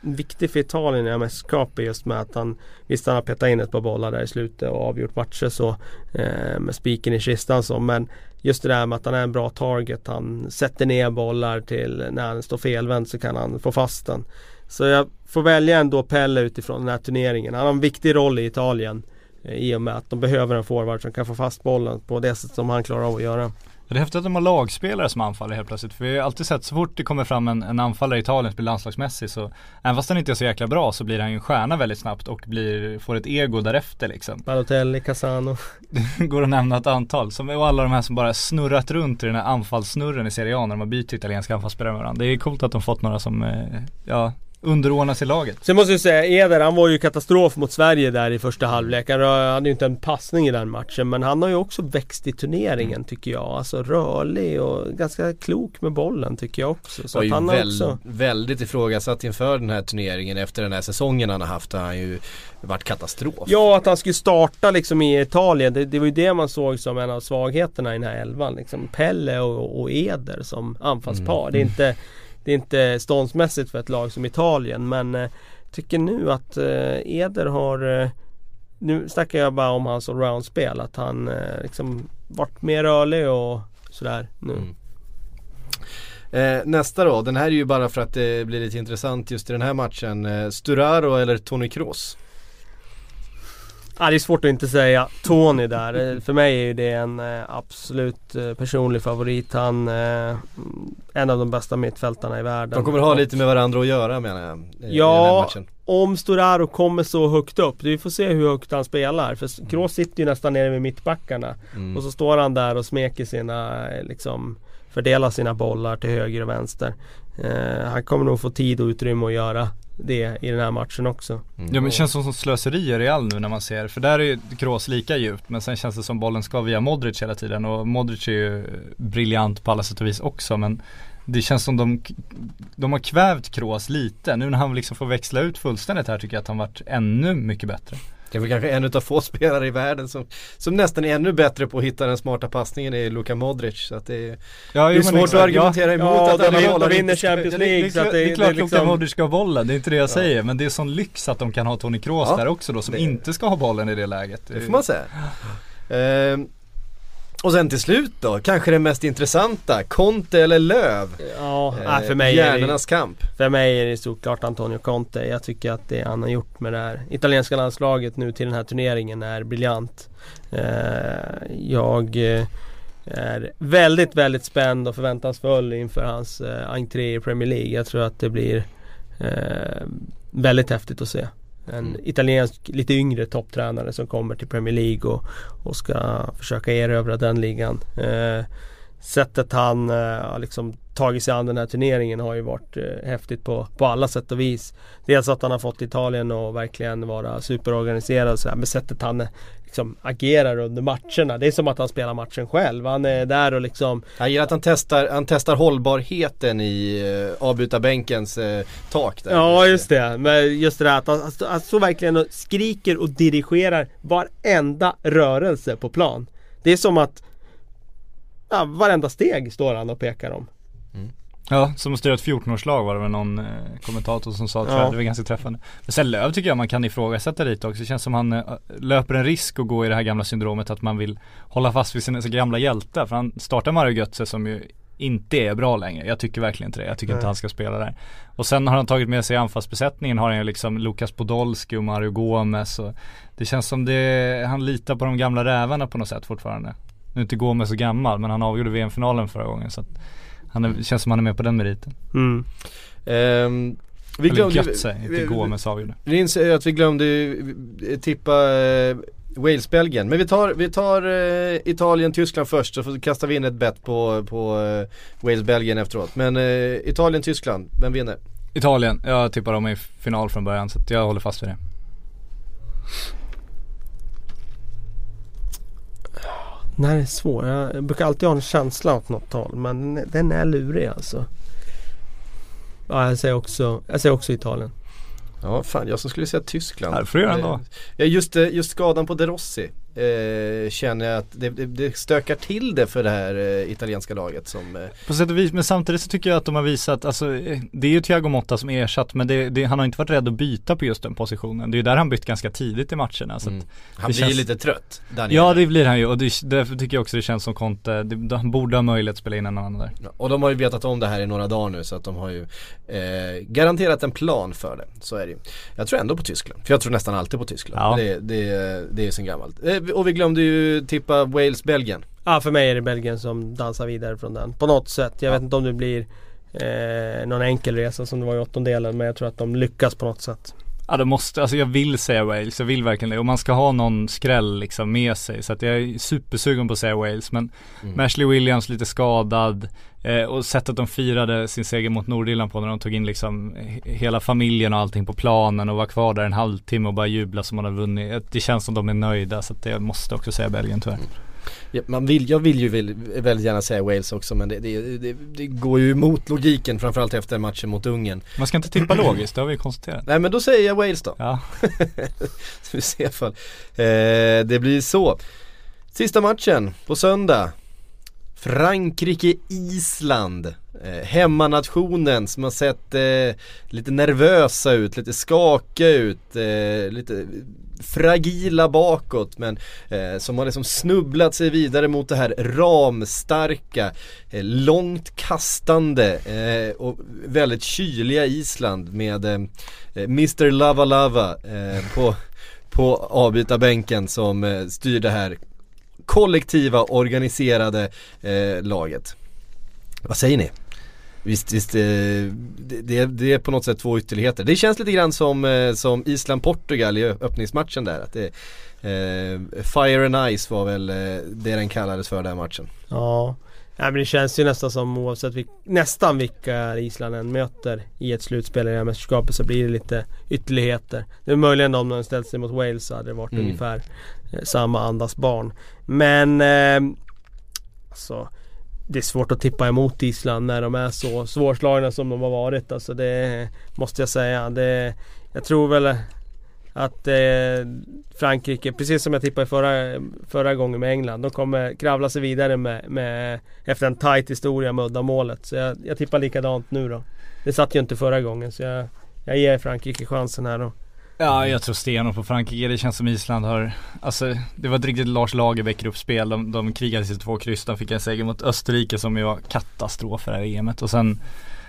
viktig för Italien i mästerskapet just med att han Visst han har petat in ett par bollar där i slutet och avgjort matcher så eh, med spiken i kistan så men Just det där med att han är en bra target. Han sätter ner bollar till när han står felvänd så kan han få fast den. Så jag får välja ändå Pelle utifrån den här turneringen. Han har en viktig roll i Italien. Eh, I och med att de behöver en forward som kan få fast bollen på det sätt som han klarar av att göra. Det är häftigt att de har lagspelare som anfaller helt plötsligt. För vi har alltid sett så fort det kommer fram en, en anfallare i Italien som blir landslagsmässig så Även fast han inte är så jäkla bra så blir han ju en stjärna väldigt snabbt och blir, får ett ego därefter liksom. Balotelli, Casano. Går att nämna ett antal. Som, och alla de här som bara snurrat runt i den här anfallssnurren i Serie A när man byter italienska anfallsspelare med varandra. Det är coolt att de fått några som, eh, ja, underordnas i laget. Sen måste jag säga, Eder han var ju katastrof mot Sverige där i första halvlek. Han hade ju inte en passning i den matchen. Men han har ju också växt i turneringen tycker jag. Alltså rörlig och ganska klok med bollen tycker jag också. Så var att ju han väl, också... väldigt ifrågasatt inför den här turneringen efter den här säsongen han har haft. Har han ju varit katastrof. Ja, att han skulle starta liksom i Italien. Det, det var ju det man såg som en av svagheterna i den här elvan. Liksom Pelle och, och Eder som anfallspar. Mm. Det är inte det är inte ståndsmässigt för ett lag som Italien men eh, Tycker nu att eh, Eder har eh, Nu snackar jag bara om hans allround-spel. Att han eh, liksom varit mer rörlig och sådär nu. Mm. Eh, nästa då, den här är ju bara för att det blir lite intressant just i den här matchen. Eh, Sturaro eller Toni Kroos? Ja, det är svårt att inte säga Tony där. Eh, För mig är det en eh, absolut eh, personlig favorit. Han eh, En av de bästa mittfältarna i världen. De kommer ha lite med varandra att göra menar jag. I den här Ja, matchen. om Storaro kommer så högt upp. Vi får se hur högt han spelar. För Kroos sitter ju nästan nere vid mittbackarna. Mm. Och så står han där och smeker sina, liksom Fördelar sina bollar till höger och vänster. Han kommer nog få tid och utrymme att göra det i den här matchen också. Mm. Ja men det känns som, som slöseri i Real nu när man ser, för där är ju Kroos lika djupt men sen känns det som bollen ska via Modric hela tiden och Modric är ju briljant på alla sätt och vis också men det känns som de, de har kvävt Kroos lite. Nu när han liksom får växla ut fullständigt här tycker jag att han varit ännu mycket bättre. Det är väl kanske en utav få spelare i världen som, som nästan är ännu bättre på att hitta den smarta passningen är Luka Modric. Så att det är, Ja, det är svårt att argumentera emot Ja, att alla håller de vinner Champions Ja, det, det, League. så att det, det är klart det Luka liksom, Modric ska ha bollen, det är inte det jag säger men det är sån lyx att de kan ha Toni Kroos Ja, där också då som det- inte ska ha bollen i det läget. det får man säga. Ehm, och sen till slut då, kanske det mest intressanta, Conte eller Löv? Ja, Eh, för mig är det, kamp. För mig är det såklart Antonio Conte. Jag tycker att det han har gjort med det här italienska landslaget nu till den här turneringen är briljant. Eh, jag eh, är väldigt, väldigt spänd och förväntansfull inför hans eh, entré i Premier League. Jag tror att det blir eh, väldigt häftigt att se. En Mm. italiensk, lite yngre topptränare som kommer till Premier League och, och ska försöka erövra den ligan. Eh, sättet han uh, liksom tagit sig an den här turneringen har ju varit uh, häftigt på, på alla sätt och vis. Dels att han har fått Italien att verkligen vara superorganiserad och sådär. Men sättet han liksom agerar under matcherna. Det är som att han spelar matchen själv. Han är där och liksom Jag gillar att han testar, han testar hållbarheten i uh, avbytarbänkens uh, tak där. Ja just det, men just det där att han, han så verkligen skriker och dirigerar varenda rörelse på plan. Det är som att ja, varenda steg står han och pekar om. Ja, som att styra ett 14-årslag var det väl någon eh, kommentator som sa, ja. det var ganska träffande. Men sen Löv tycker jag man kan ifrågasätta lite också. Det känns som han eh, löper en risk att gå i det här gamla syndromet att man vill hålla fast vid sina gamla hjältar. För han startar Mario Götze som ju inte är bra längre. Jag tycker verkligen inte det. Jag tycker Nej. inte han ska spela där. Och sen har han tagit med sig anfallsbesättningen har han ju liksom Lukas Podolski och Mario Gomez och Det känns som det, han litar på de gamla rävarna på något sätt fortfarande. Nu är inte Gomez så gammal men han avgjorde VM-finalen förra gången så att han är, känns som han är med på den meriten. Mm. Um, vi glömde, Eller Götze, inte Gomes avgjorde. Vi inser att vi glömde tippa uh, Wales-Belgien. Men vi tar, vi tar uh, Italien-Tyskland först så kastar vi in ett bett på, på uh, Wales-Belgien efteråt. Men Italien-Tyskland, vem vinner? Italien, jag tippar dem i final från början så jag håller fast vid det. Den här är svår. Jag brukar alltid ha en känsla åt något håll men den är lurig alltså. Ja, jag säger också, jag säger också Italien. Ja, fan jag som skulle säga Tyskland. Ja, får du göra ändå. Ja, just, just skadan på De Rossi eh, känner jag att det, det, det, stökar till det för det här eh, italienska laget som eh... På sätt och vis, men samtidigt så tycker jag att de har visat, alltså eh, det är ju Thiago Motta som är ersatt men det, han har inte varit rädd att byta på just den positionen. Det är ju där han bytt ganska tidigt i matcherna. Så mm. Han blir känns... ju lite trött. Daniel. Ja det blir han ju och det, därför tycker jag också det känns som Conte, det, han borde ha möjlighet att spela in en annan där. Ja, och de har ju vetat om det här i några dagar nu så att de har ju eh, garanterat en plan för det. Så är det ju. Jag tror ändå på Tyskland, för jag tror nästan alltid på Tyskland. Ja. Det, det, det är sen gammalt. Och vi glömde ju tippa Wales-Belgien. Ja för mig är det Belgien som dansar vidare från den. På något sätt. Jag ja. vet inte om det blir eh, någon enkel resa som det var i åttondelen men jag tror att de lyckas på något sätt. Ja det måste, alltså jag vill säga Wales, jag vill verkligen det. Och man ska ha någon skräll liksom med sig. Så att jag är supersugen på att säga Wales. Men mm. Ashley Williams lite skadad. Eh, och sättet de firade sin seger mot Nordirland på när de tog in liksom hela familjen och allting på planen och var kvar där en halvtimme och bara jubla som man har vunnit. Det känns som de är nöjda så att jag måste också säga Belgien tyvärr. Mm. Man vill, jag vill ju väldigt gärna säga Wales också men det, det, det, det, går ju emot logiken framförallt efter matchen mot Ungern. Man ska inte tippa logiskt, det har vi konstaterat. Nej men då säger jag Wales då. Ja. så vi ser ifall eh, det blir så. Sista matchen på söndag. Frankrike-Island. Eh, hemmanationen som har sett eh, lite nervösa ut, lite skakiga ut, eh, lite fragila bakåt men eh, som har liksom snubblat sig vidare mot det här ramstarka, eh, långt kastande eh, och väldigt kyliga Island med eh, eh Mr Lava Lava eh, på, på avbytarbänken som eh, styr det här kollektiva organiserade eh, laget. Vad säger ni? Visst, visst eh, det, det, är på något sätt två ytterligheter. Det känns lite grann som, eh, som Island-Portugal i öppningsmatchen där. Att det, eh, Fire and Ice var väl det den kallades för den matchen. Ja, Nej, men det känns ju nästan som oavsett vilk, nästan vilka Island än möter i ett slutspel i det här mästerskapet så blir det lite ytterligheter. Det är möjligen om de ställt sig mot Wales så hade det varit mm. ungefär samma andas barn. Men eh, alltså det är svårt att tippa emot Island när de är så svårslagna som de har varit. Alltså det måste jag säga. Det, jag tror väl att eh, Frankrike, precis som jag tippade förra, förra gången med England, de kommer kravla sig vidare med, med efter en tight historia med uddamålet. Så jag, jag tippar likadant nu då. Det satt ju inte förra gången så jag, jag ger Frankrike chansen här då. Ja, jag tror stenhårt på Frankrike. Det känns som Island har, alltså det var ett riktigt Lars Lagerbäck-gruppspel. De, de krigade sig två kryss. De fick en seger mot Österrike som ju var katastrof för det här EMet. Och sen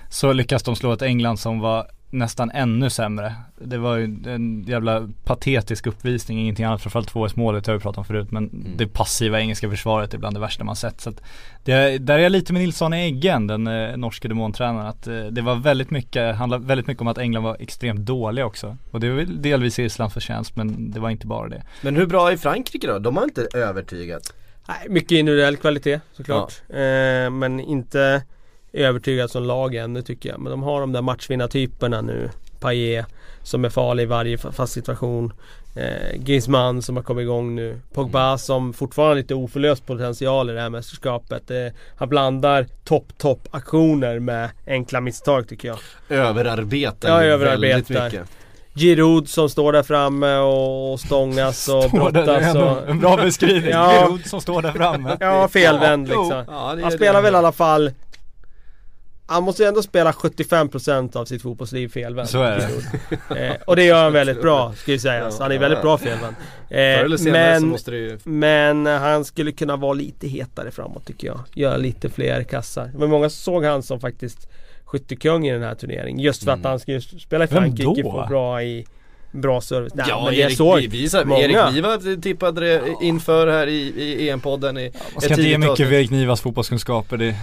så lyckas de slå ett England som var nästan ännu sämre. Det var ju en jävla patetisk uppvisning, ingenting annat. Framförallt 2 målet har vi pratat om förut. Men mm. det passiva engelska försvaret är bland det värsta man sett. Så att det, där är jag lite med Nilsson i Eggen, den eh, norske demontränaren. Att eh, det var väldigt mycket, handlade väldigt mycket om att England var extremt dåliga också. Och det är väl delvis Islands förtjänst men det var inte bara det. Men hur bra är Frankrike då? De har inte övertygat. Nej, mycket individuell kvalitet såklart. Eh, men inte övertygad som lag ännu tycker jag. Men de har de där matchvinnartyperna nu. Paillet som är farlig i varje fast situation. Eh, Griezmann som har kommit igång nu. Pogba mm. som fortfarande har lite oförlöst potential i det här mästerskapet. Eh, han blandar topp, topp aktioner med enkla misstag tycker jag. Överarbetar ja, överarbetar. väldigt mycket. Giroud som står där framme och stångas och står brottas och... En bra beskrivning, ja. Giroud som står där framme Ja, felvänd liksom ja, Han spelar väl i alla fall han måste ju ändå spela 75% av sitt fotbollsliv felvänd. Så är det. eh, och det gör han väldigt bra, ska ju sägas. Han är väldigt bra felvänd. Eh, men, ju... men han skulle kunna vara lite hetare framåt tycker jag. Göra lite fler kassar. Det var många som såg han som faktiskt skyttekung i den här turneringen. Just för att mm. han skulle spela i Frankrike och få bra i Bra service. Nej, ja, men Erik, såg vi, vi, många. Erik Niva tippade det inför här i, i EM-podden i ja, Man ska inte ge mycket för Erik Nivas fotbollskunskaper. Det...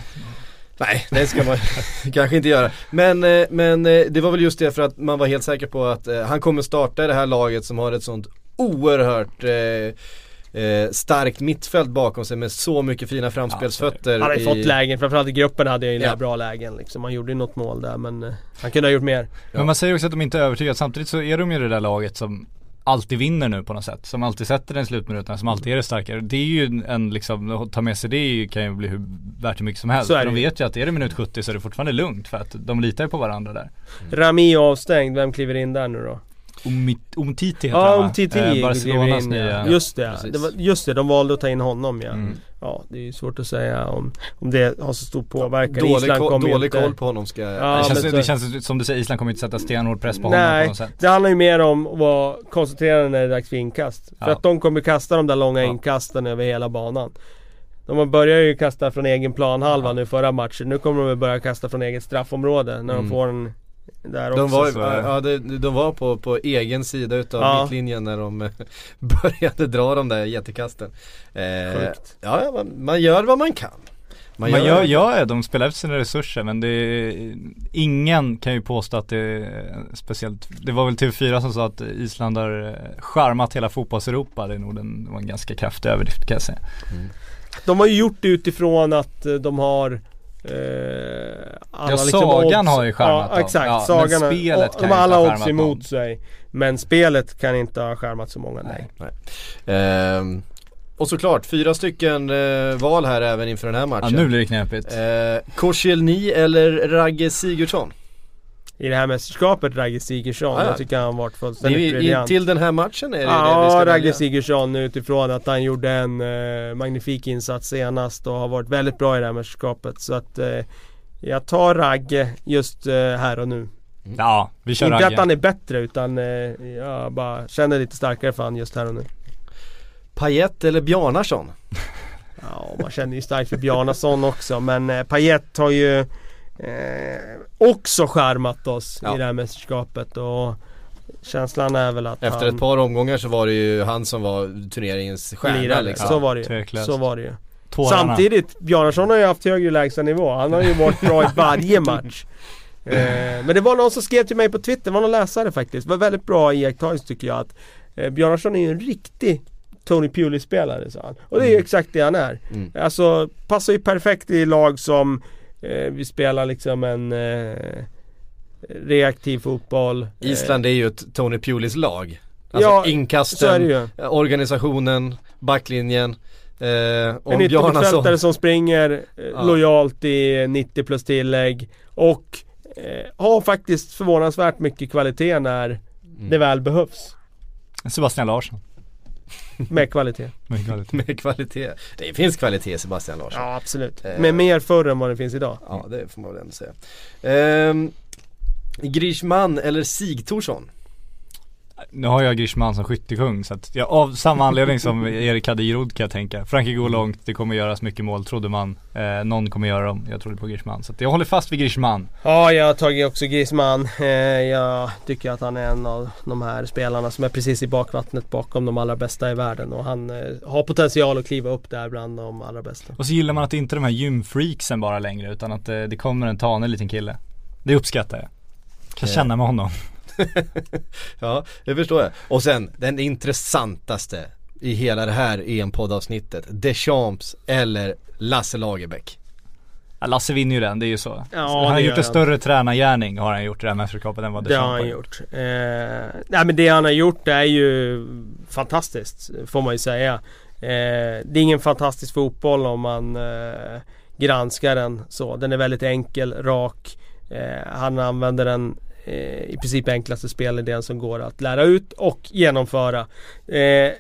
Nej, det ska man kanske inte göra. Men, eh, men eh, det var väl just det för att man var helt säker på att eh, han kommer starta i det här laget som har ett sånt oerhört eh, starkt mittfält bakom sig med så mycket fina framspelsfötter. han har ju fått lägen, framförallt i gruppen hade han ju ja. bra lägen liksom. Han gjorde ju något mål där men eh, han kunde ha gjort mer. Men man säger också att de inte är övertygade, samtidigt så är de ju det där laget som alltid vinner nu på något sätt. Som alltid sätter den slutminuterna, som alltid är det starkare. Det är ju en liksom, att ta med sig det kan ju bli hur, värt hur mycket som helst. Så är de vet ju att är det minut 70 så är det fortfarande lugnt för att de litar ju på varandra där. Mm. Rami avstängd, vem kliver in där nu då? Umtiti heter Ja, Umtiti eh, Barcelonas nya Just det, det var, just det, de valde att ta in honom ja mm. Ja, det är ju svårt att säga om, om det har så stor påverkan Dålig, Island dålig inte... koll på honom ska jag... Ja, det, känns, det känns som du säger, Island kommer inte sätta stenhård press på Nej, honom på något sätt det handlar ju mer om att vara koncentrerad när det är dags för inkast För ja. att de kommer kasta de där långa ja. inkasten över hela banan de börjar ju kasta från egen planhalva ja. nu förra matchen. Nu kommer de börja kasta från eget straffområde när mm. de får en där de Var, ja, de, de var på, på egen sida utav ja. mittlinjen när de eh, började dra de där jättekasten. Eh, ja, man, man gör vad man kan. Man, man gör, ja, de spelar efter sina resurser men det är, ingen kan ju påstå att det är speciellt Det var väl TV4 som sa att Island har eh, charmat hela fotbolls-Europa. Det är nog en, det var en ganska kraftig överdrift kan jag säga. Mm. De har ju gjort det utifrån att eh, de har alla ja, liksom sagan odds. har ju charmat Ja exakt, ja, sagan men spelet och, kan De har alla odds emot dem. sig. Men spelet kan inte ha skärmat så många, nej. nej. Ehm, och såklart, fyra stycken eh, val här även inför den här matchen. Ja, nu blir det knepigt. Eh, Korsielny eller Ragge Sigurdsson? I det här mästerskapet, Ragge Sigurdsson. Ja, ja. Jag tycker han varit fullständigt briljant. Till den här matchen är det ja, det vi ska Ragge Sigurdsson utifrån att han gjorde en eh, magnifik insats senast och har varit väldigt bra i det här mästerskapet. Så att eh, jag tar Ragge just eh, här och nu. Mm. Ja, vi kör Inte Ragge. att han är bättre utan eh, jag bara känner lite starkare för han just här och nu. Pajet eller Bjarnason? Ja, man känner ju starkt för Bjarnason också men eh, Pajet har ju eh, också skärmat oss ja. i det här mästerskapet och Känslan är väl att Efter han, ett par omgångar så var det ju han som var turneringens stjärna lirare, liksom. Så var det ju. Så var det ju. Samtidigt, Bjarnason har ju haft högre lägstanivå. Han har ju varit bra i varje match. Eh, men det var någon som skrev till mig på Twitter, det var någon läsare faktiskt. Det var väldigt bra iakttagelse tycker jag att eh, Bjarnason är ju en riktig Tony Pulis-spelare sa han. Och det är ju mm. exakt det han är. Mm. Alltså, passar ju perfekt i lag som eh, vi spelar liksom en eh, reaktiv fotboll. Island är ju ett Tony Pulis lag. Alltså ja, inkasten, organisationen, backlinjen. Eh, en yttermittfältare som springer eh, ja. lojalt i 90 plus tillägg och eh, har faktiskt förvånansvärt mycket kvalitet när mm. det väl behövs. Sebastian Larsson. Med kvalitet. Med kvalitet. Med kvalitet. Det finns kvalitet Sebastian Larsson. Ja absolut. Eh. Men mer förr än vad det finns idag. Ja det får man väl ändå säga. Eh, Grishman eller Sigthorsson? Nu har jag Grishman som skyttekung så att jag, av samma anledning som Erik hade i kan jag tänka. Frankrike går långt, det kommer göras mycket mål trodde man. Eh, någon kommer göra dem, jag trodde på Grishman. Så jag håller fast vid Grishman. Ja, jag har tagit också Grishman. Eh, jag tycker att han är en av de här spelarna som är precis i bakvattnet bakom de allra bästa i världen. Och han eh, har potential att kliva upp där bland de allra bästa. Och så gillar man att det inte är de här gymfreaksen bara längre utan att eh, det kommer en tanig liten kille. Det uppskattar jag. Kan känna med honom. ja, det förstår jag. Och sen den intressantaste i hela det här EM-poddavsnittet? Deschamps eller Lasse Lagerbäck? Ja, Lasse vinner ju den, det är ju så. Ja, han har gjort en han. större tränargärning har han gjort i här mästerskapet än vad Det har Deschamps han gjort. Eh, nej men det han har gjort är ju fantastiskt får man ju säga. Eh, det är ingen fantastisk fotboll om man eh, granskar den så. Den är väldigt enkel, rak. Eh, han använder den i princip enklaste spelidén som går att lära ut och genomföra. Eh,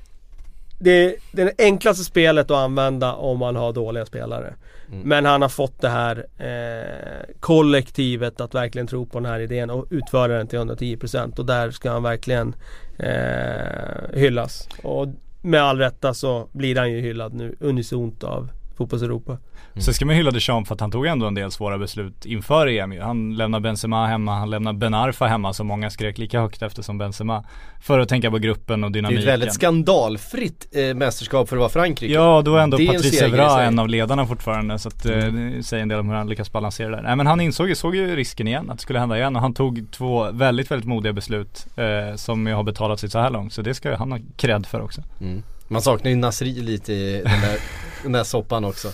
det är det enklaste spelet att använda om man har dåliga spelare. Mm. Men han har fått det här eh, kollektivet att verkligen tro på den här idén och utföra den till 110% och där ska han verkligen eh, hyllas. Och med all rätta så blir han ju hyllad nu unisont av fotbolls-Europa. Sen ska man hylla Deschamps för att han tog ändå en del svåra beslut inför EM. Han lämnar Benzema hemma, han lämnar Ben Arfa hemma som många skrek lika högt efter som Benzema. För att tänka på gruppen och Det är dynamiken. ett väldigt skandalfritt eh, mästerskap för att vara Frankrike. Ja, då är ändå är en Patrice Evra en av ledarna fortfarande så att eh, det säger en del om hur han lyckas balansera det där. Nej men han insåg såg ju risken igen, att det skulle hända igen och han tog två väldigt, väldigt modiga beslut eh, som har betalat sig så här långt. Så det ska han ha cred för också. Mm. Man saknar ju Nasri lite i den där, den där soppan också.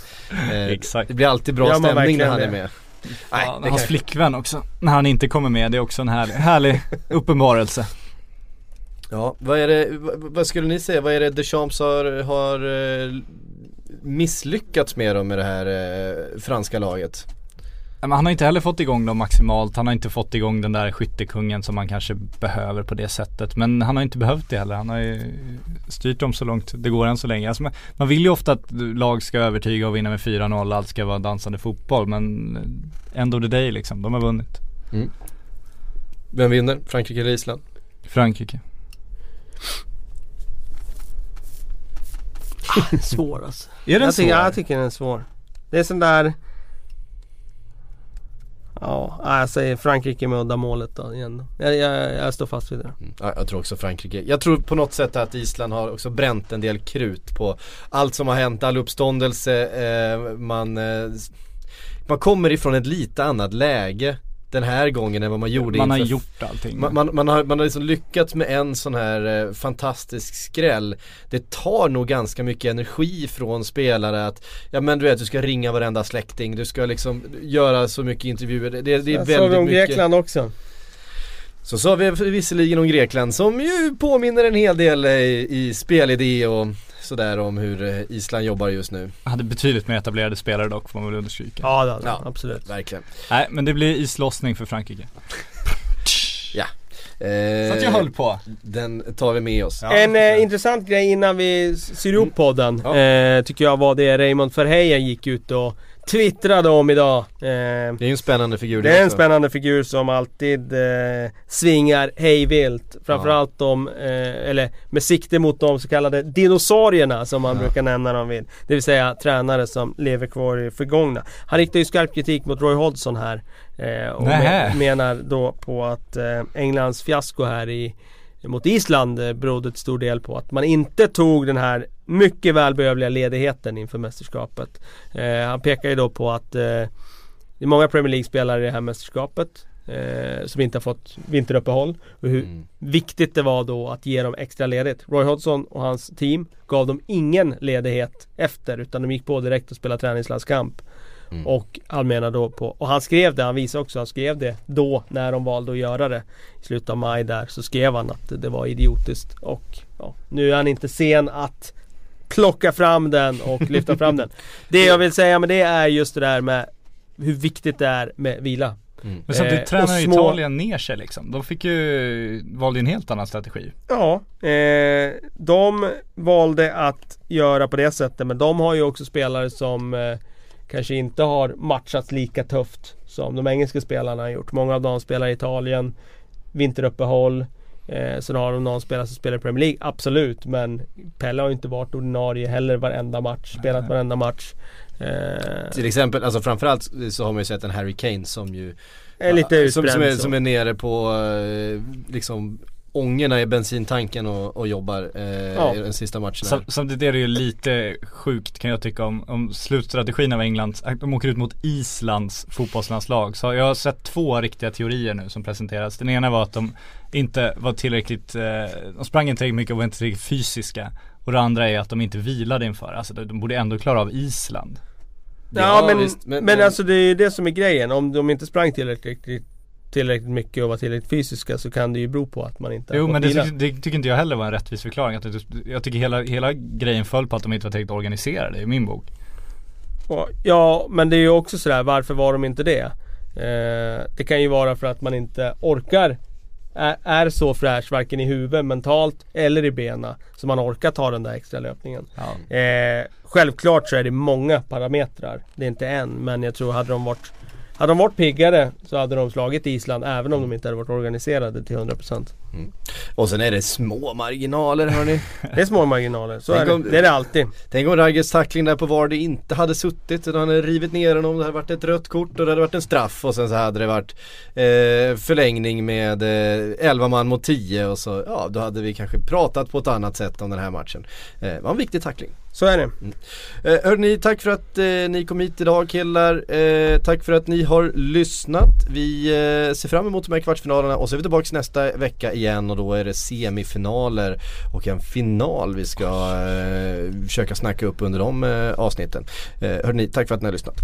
Eh, Exakt. Det blir alltid bra man stämning när han är med. Nej, Ja, det hans kan... flickvän också, när han inte kommer med, det är också en härlig, härlig uppenbarelse. Ja, vad är det, vad, vad skulle ni säga, vad är det Deschamps har, har eh, misslyckats med då med det här eh, franska laget? Men han har inte heller fått igång dem maximalt, han har inte fått igång den där skyttekungen som man kanske behöver på det sättet. Men han har inte behövt det heller, han har ju styrt dem så långt det går än så länge. Alltså man, man vill ju ofta att lag ska övertyga och vinna med 4-0, allt ska vara dansande fotboll. Men end of the day liksom, de har vunnit. Vem vinner? Frankrike eller Island? Frankrike. Svår alltså. Är den Jag så? tycker, jag tycker den är svår. Det är sån där Ja, jag säger Frankrike med uddamålet då igen då. Jag, jag, jag står fast vid det. Mm. Ja, jag tror också Frankrike. Jag tror på något sätt att Island har också bränt en del krut på allt som har hänt, all uppståndelse, eh, man, eh, man kommer ifrån ett lite annat läge den här gången än vad man gjorde Man har inför gjort allting. Man, man, man har, man har liksom lyckats med en sån här eh, fantastisk skräll Det tar nog ganska mycket energi från spelare att Ja men du vet du ska ringa varenda släkting, du ska liksom göra så mycket intervjuer Det, det, det är Jag såg väldigt om mycket Grekland också. Så sa vi visserligen om Grekland som ju påminner en hel del eh, i, i spelidé och sådär om hur eh, Island jobbar just nu Hade betydligt mer etablerade spelare dock får man väl understryka. Ja det hade Ja. ja. absolut. Verkligen Nej men det blir islossning för Frankrike. eh, Så att jag höll på. Den tar vi med oss Ja. en eh, intressant grej innan vi syr ihop podden Ja. eh, Tycker jag var det Raymond Verheijen gick ut och twittrade om idag eh, Det är en spännande figur Det är en också. spännande figur som alltid eh, svingar hejvilt Framförallt om, eh, eller med sikte mot de så kallade dinosaurierna som man Ja. brukar nämna dem vid Det vill säga tränare som lever kvar i förgångna Han riktar ju skarp kritik mot Roy Hodgson här eh, Och Nähä. men, menar då på att eh, Englands fiasko här i mot Island eh, berodde till stor del på att man inte tog den här mycket välbehövliga ledigheten inför mästerskapet. Eh, han pekar ju då på att eh, det är många Premier League-spelare i det här mästerskapet eh, som inte har fått vinteruppehåll. Och hur Mm. viktigt det var då att ge dem extra ledigt. Roy Hodgson och hans team gav dem ingen ledighet efter utan de gick på direkt och spelade träningslandskamp. Mm. Och han menar då på, och han skrev det, han visade också, han skrev det då när de valde att göra det. I slutet av maj där så skrev han att det var idiotiskt och ja, nu är han inte sen att plocka fram den och lyfta fram den. Det jag vill säga med det är just det där med hur viktigt det är med vila. Mm. Men samtidigt Eh, tränar små- Italien ner sig liksom. De fick ju, valde en helt annan strategi. Ja, eh, de valde att göra på det sättet men de har ju också spelare som eh, kanske inte har matchats lika tufft som de engelska spelarna har gjort. Många av dem spelar i Italien, vinteruppehåll. Eh, sen har de någon spelare som spelar i Premier League, absolut. Men Pelle har ju inte varit ordinarie heller varenda match, spelat Nej. varenda match. Eh, Till exempel, alltså framförallt så har man ju sett en Harry Kane som ju är lite Ja, som, utbränd som, är, som är nere på eh, liksom ångorna i bensintanken och, och jobbar eh, Ja. i den sista matchen här. Sam, samtidigt är det ju lite sjukt kan jag tycka om, om slutstrategin av England. Att De åker ut mot Islands fotbollslandslag. Så jag har sett två riktiga teorier nu som presenteras. Den ena var att de inte var tillräckligt, eh, de sprang inte tillräckligt mycket och var inte tillräckligt fysiska. Och det andra är att de inte vilade inför, alltså de borde ändå klara av Island. Ja, Ja, men, visst, men, men- alltså det är ju det som är grejen. Om de inte sprang tillräckligt, tillräckligt mycket och var tillräckligt fysiska så kan det ju bero på att man inte Jo men det, tycker- det tycker inte jag heller var en rättvis förklaring. Att jag tycker hela, hela grejen föll på att de inte var tillräckligt organiserade i min bok. Och, ja, men det är ju också sådär, varför var de inte det? Eh, det kan ju vara för att man inte orkar är, är så fräsch varken i huvudet, mentalt eller i benen så man orkar ta den där extra löpningen. Ja. Eh, självklart så är det många parametrar. Det är inte en, men jag tror hade de varit hade de varit piggare så hade de slagit Island även om de inte hade varit organiserade till 100%. Och sen är det små marginaler hörni. Det är små marginaler, så är om- det. Det är det alltid. Tänk om Raggers tackling där på Vardy inte hade suttit utan han hade rivit ner honom. Det hade varit ett rött kort och det hade varit en straff och sen så hade det varit eh, förlängning med eh, 11 man mot 10 och så ja då hade vi kanske pratat på ett annat sätt om den här matchen. Eh, det var en viktig tackling. Så är det. Mm. Eh, hörni, tack för att eh, ni kom hit idag killar. Eh, tack för att ni har lyssnat. Vi eh, ser fram emot de här kvartsfinalerna och så är vi tillbaka nästa vecka igen och då är det semifinaler och en final vi ska eh, försöka snacka upp under de eh, avsnitten. Eh, hörni, tack för att ni har lyssnat.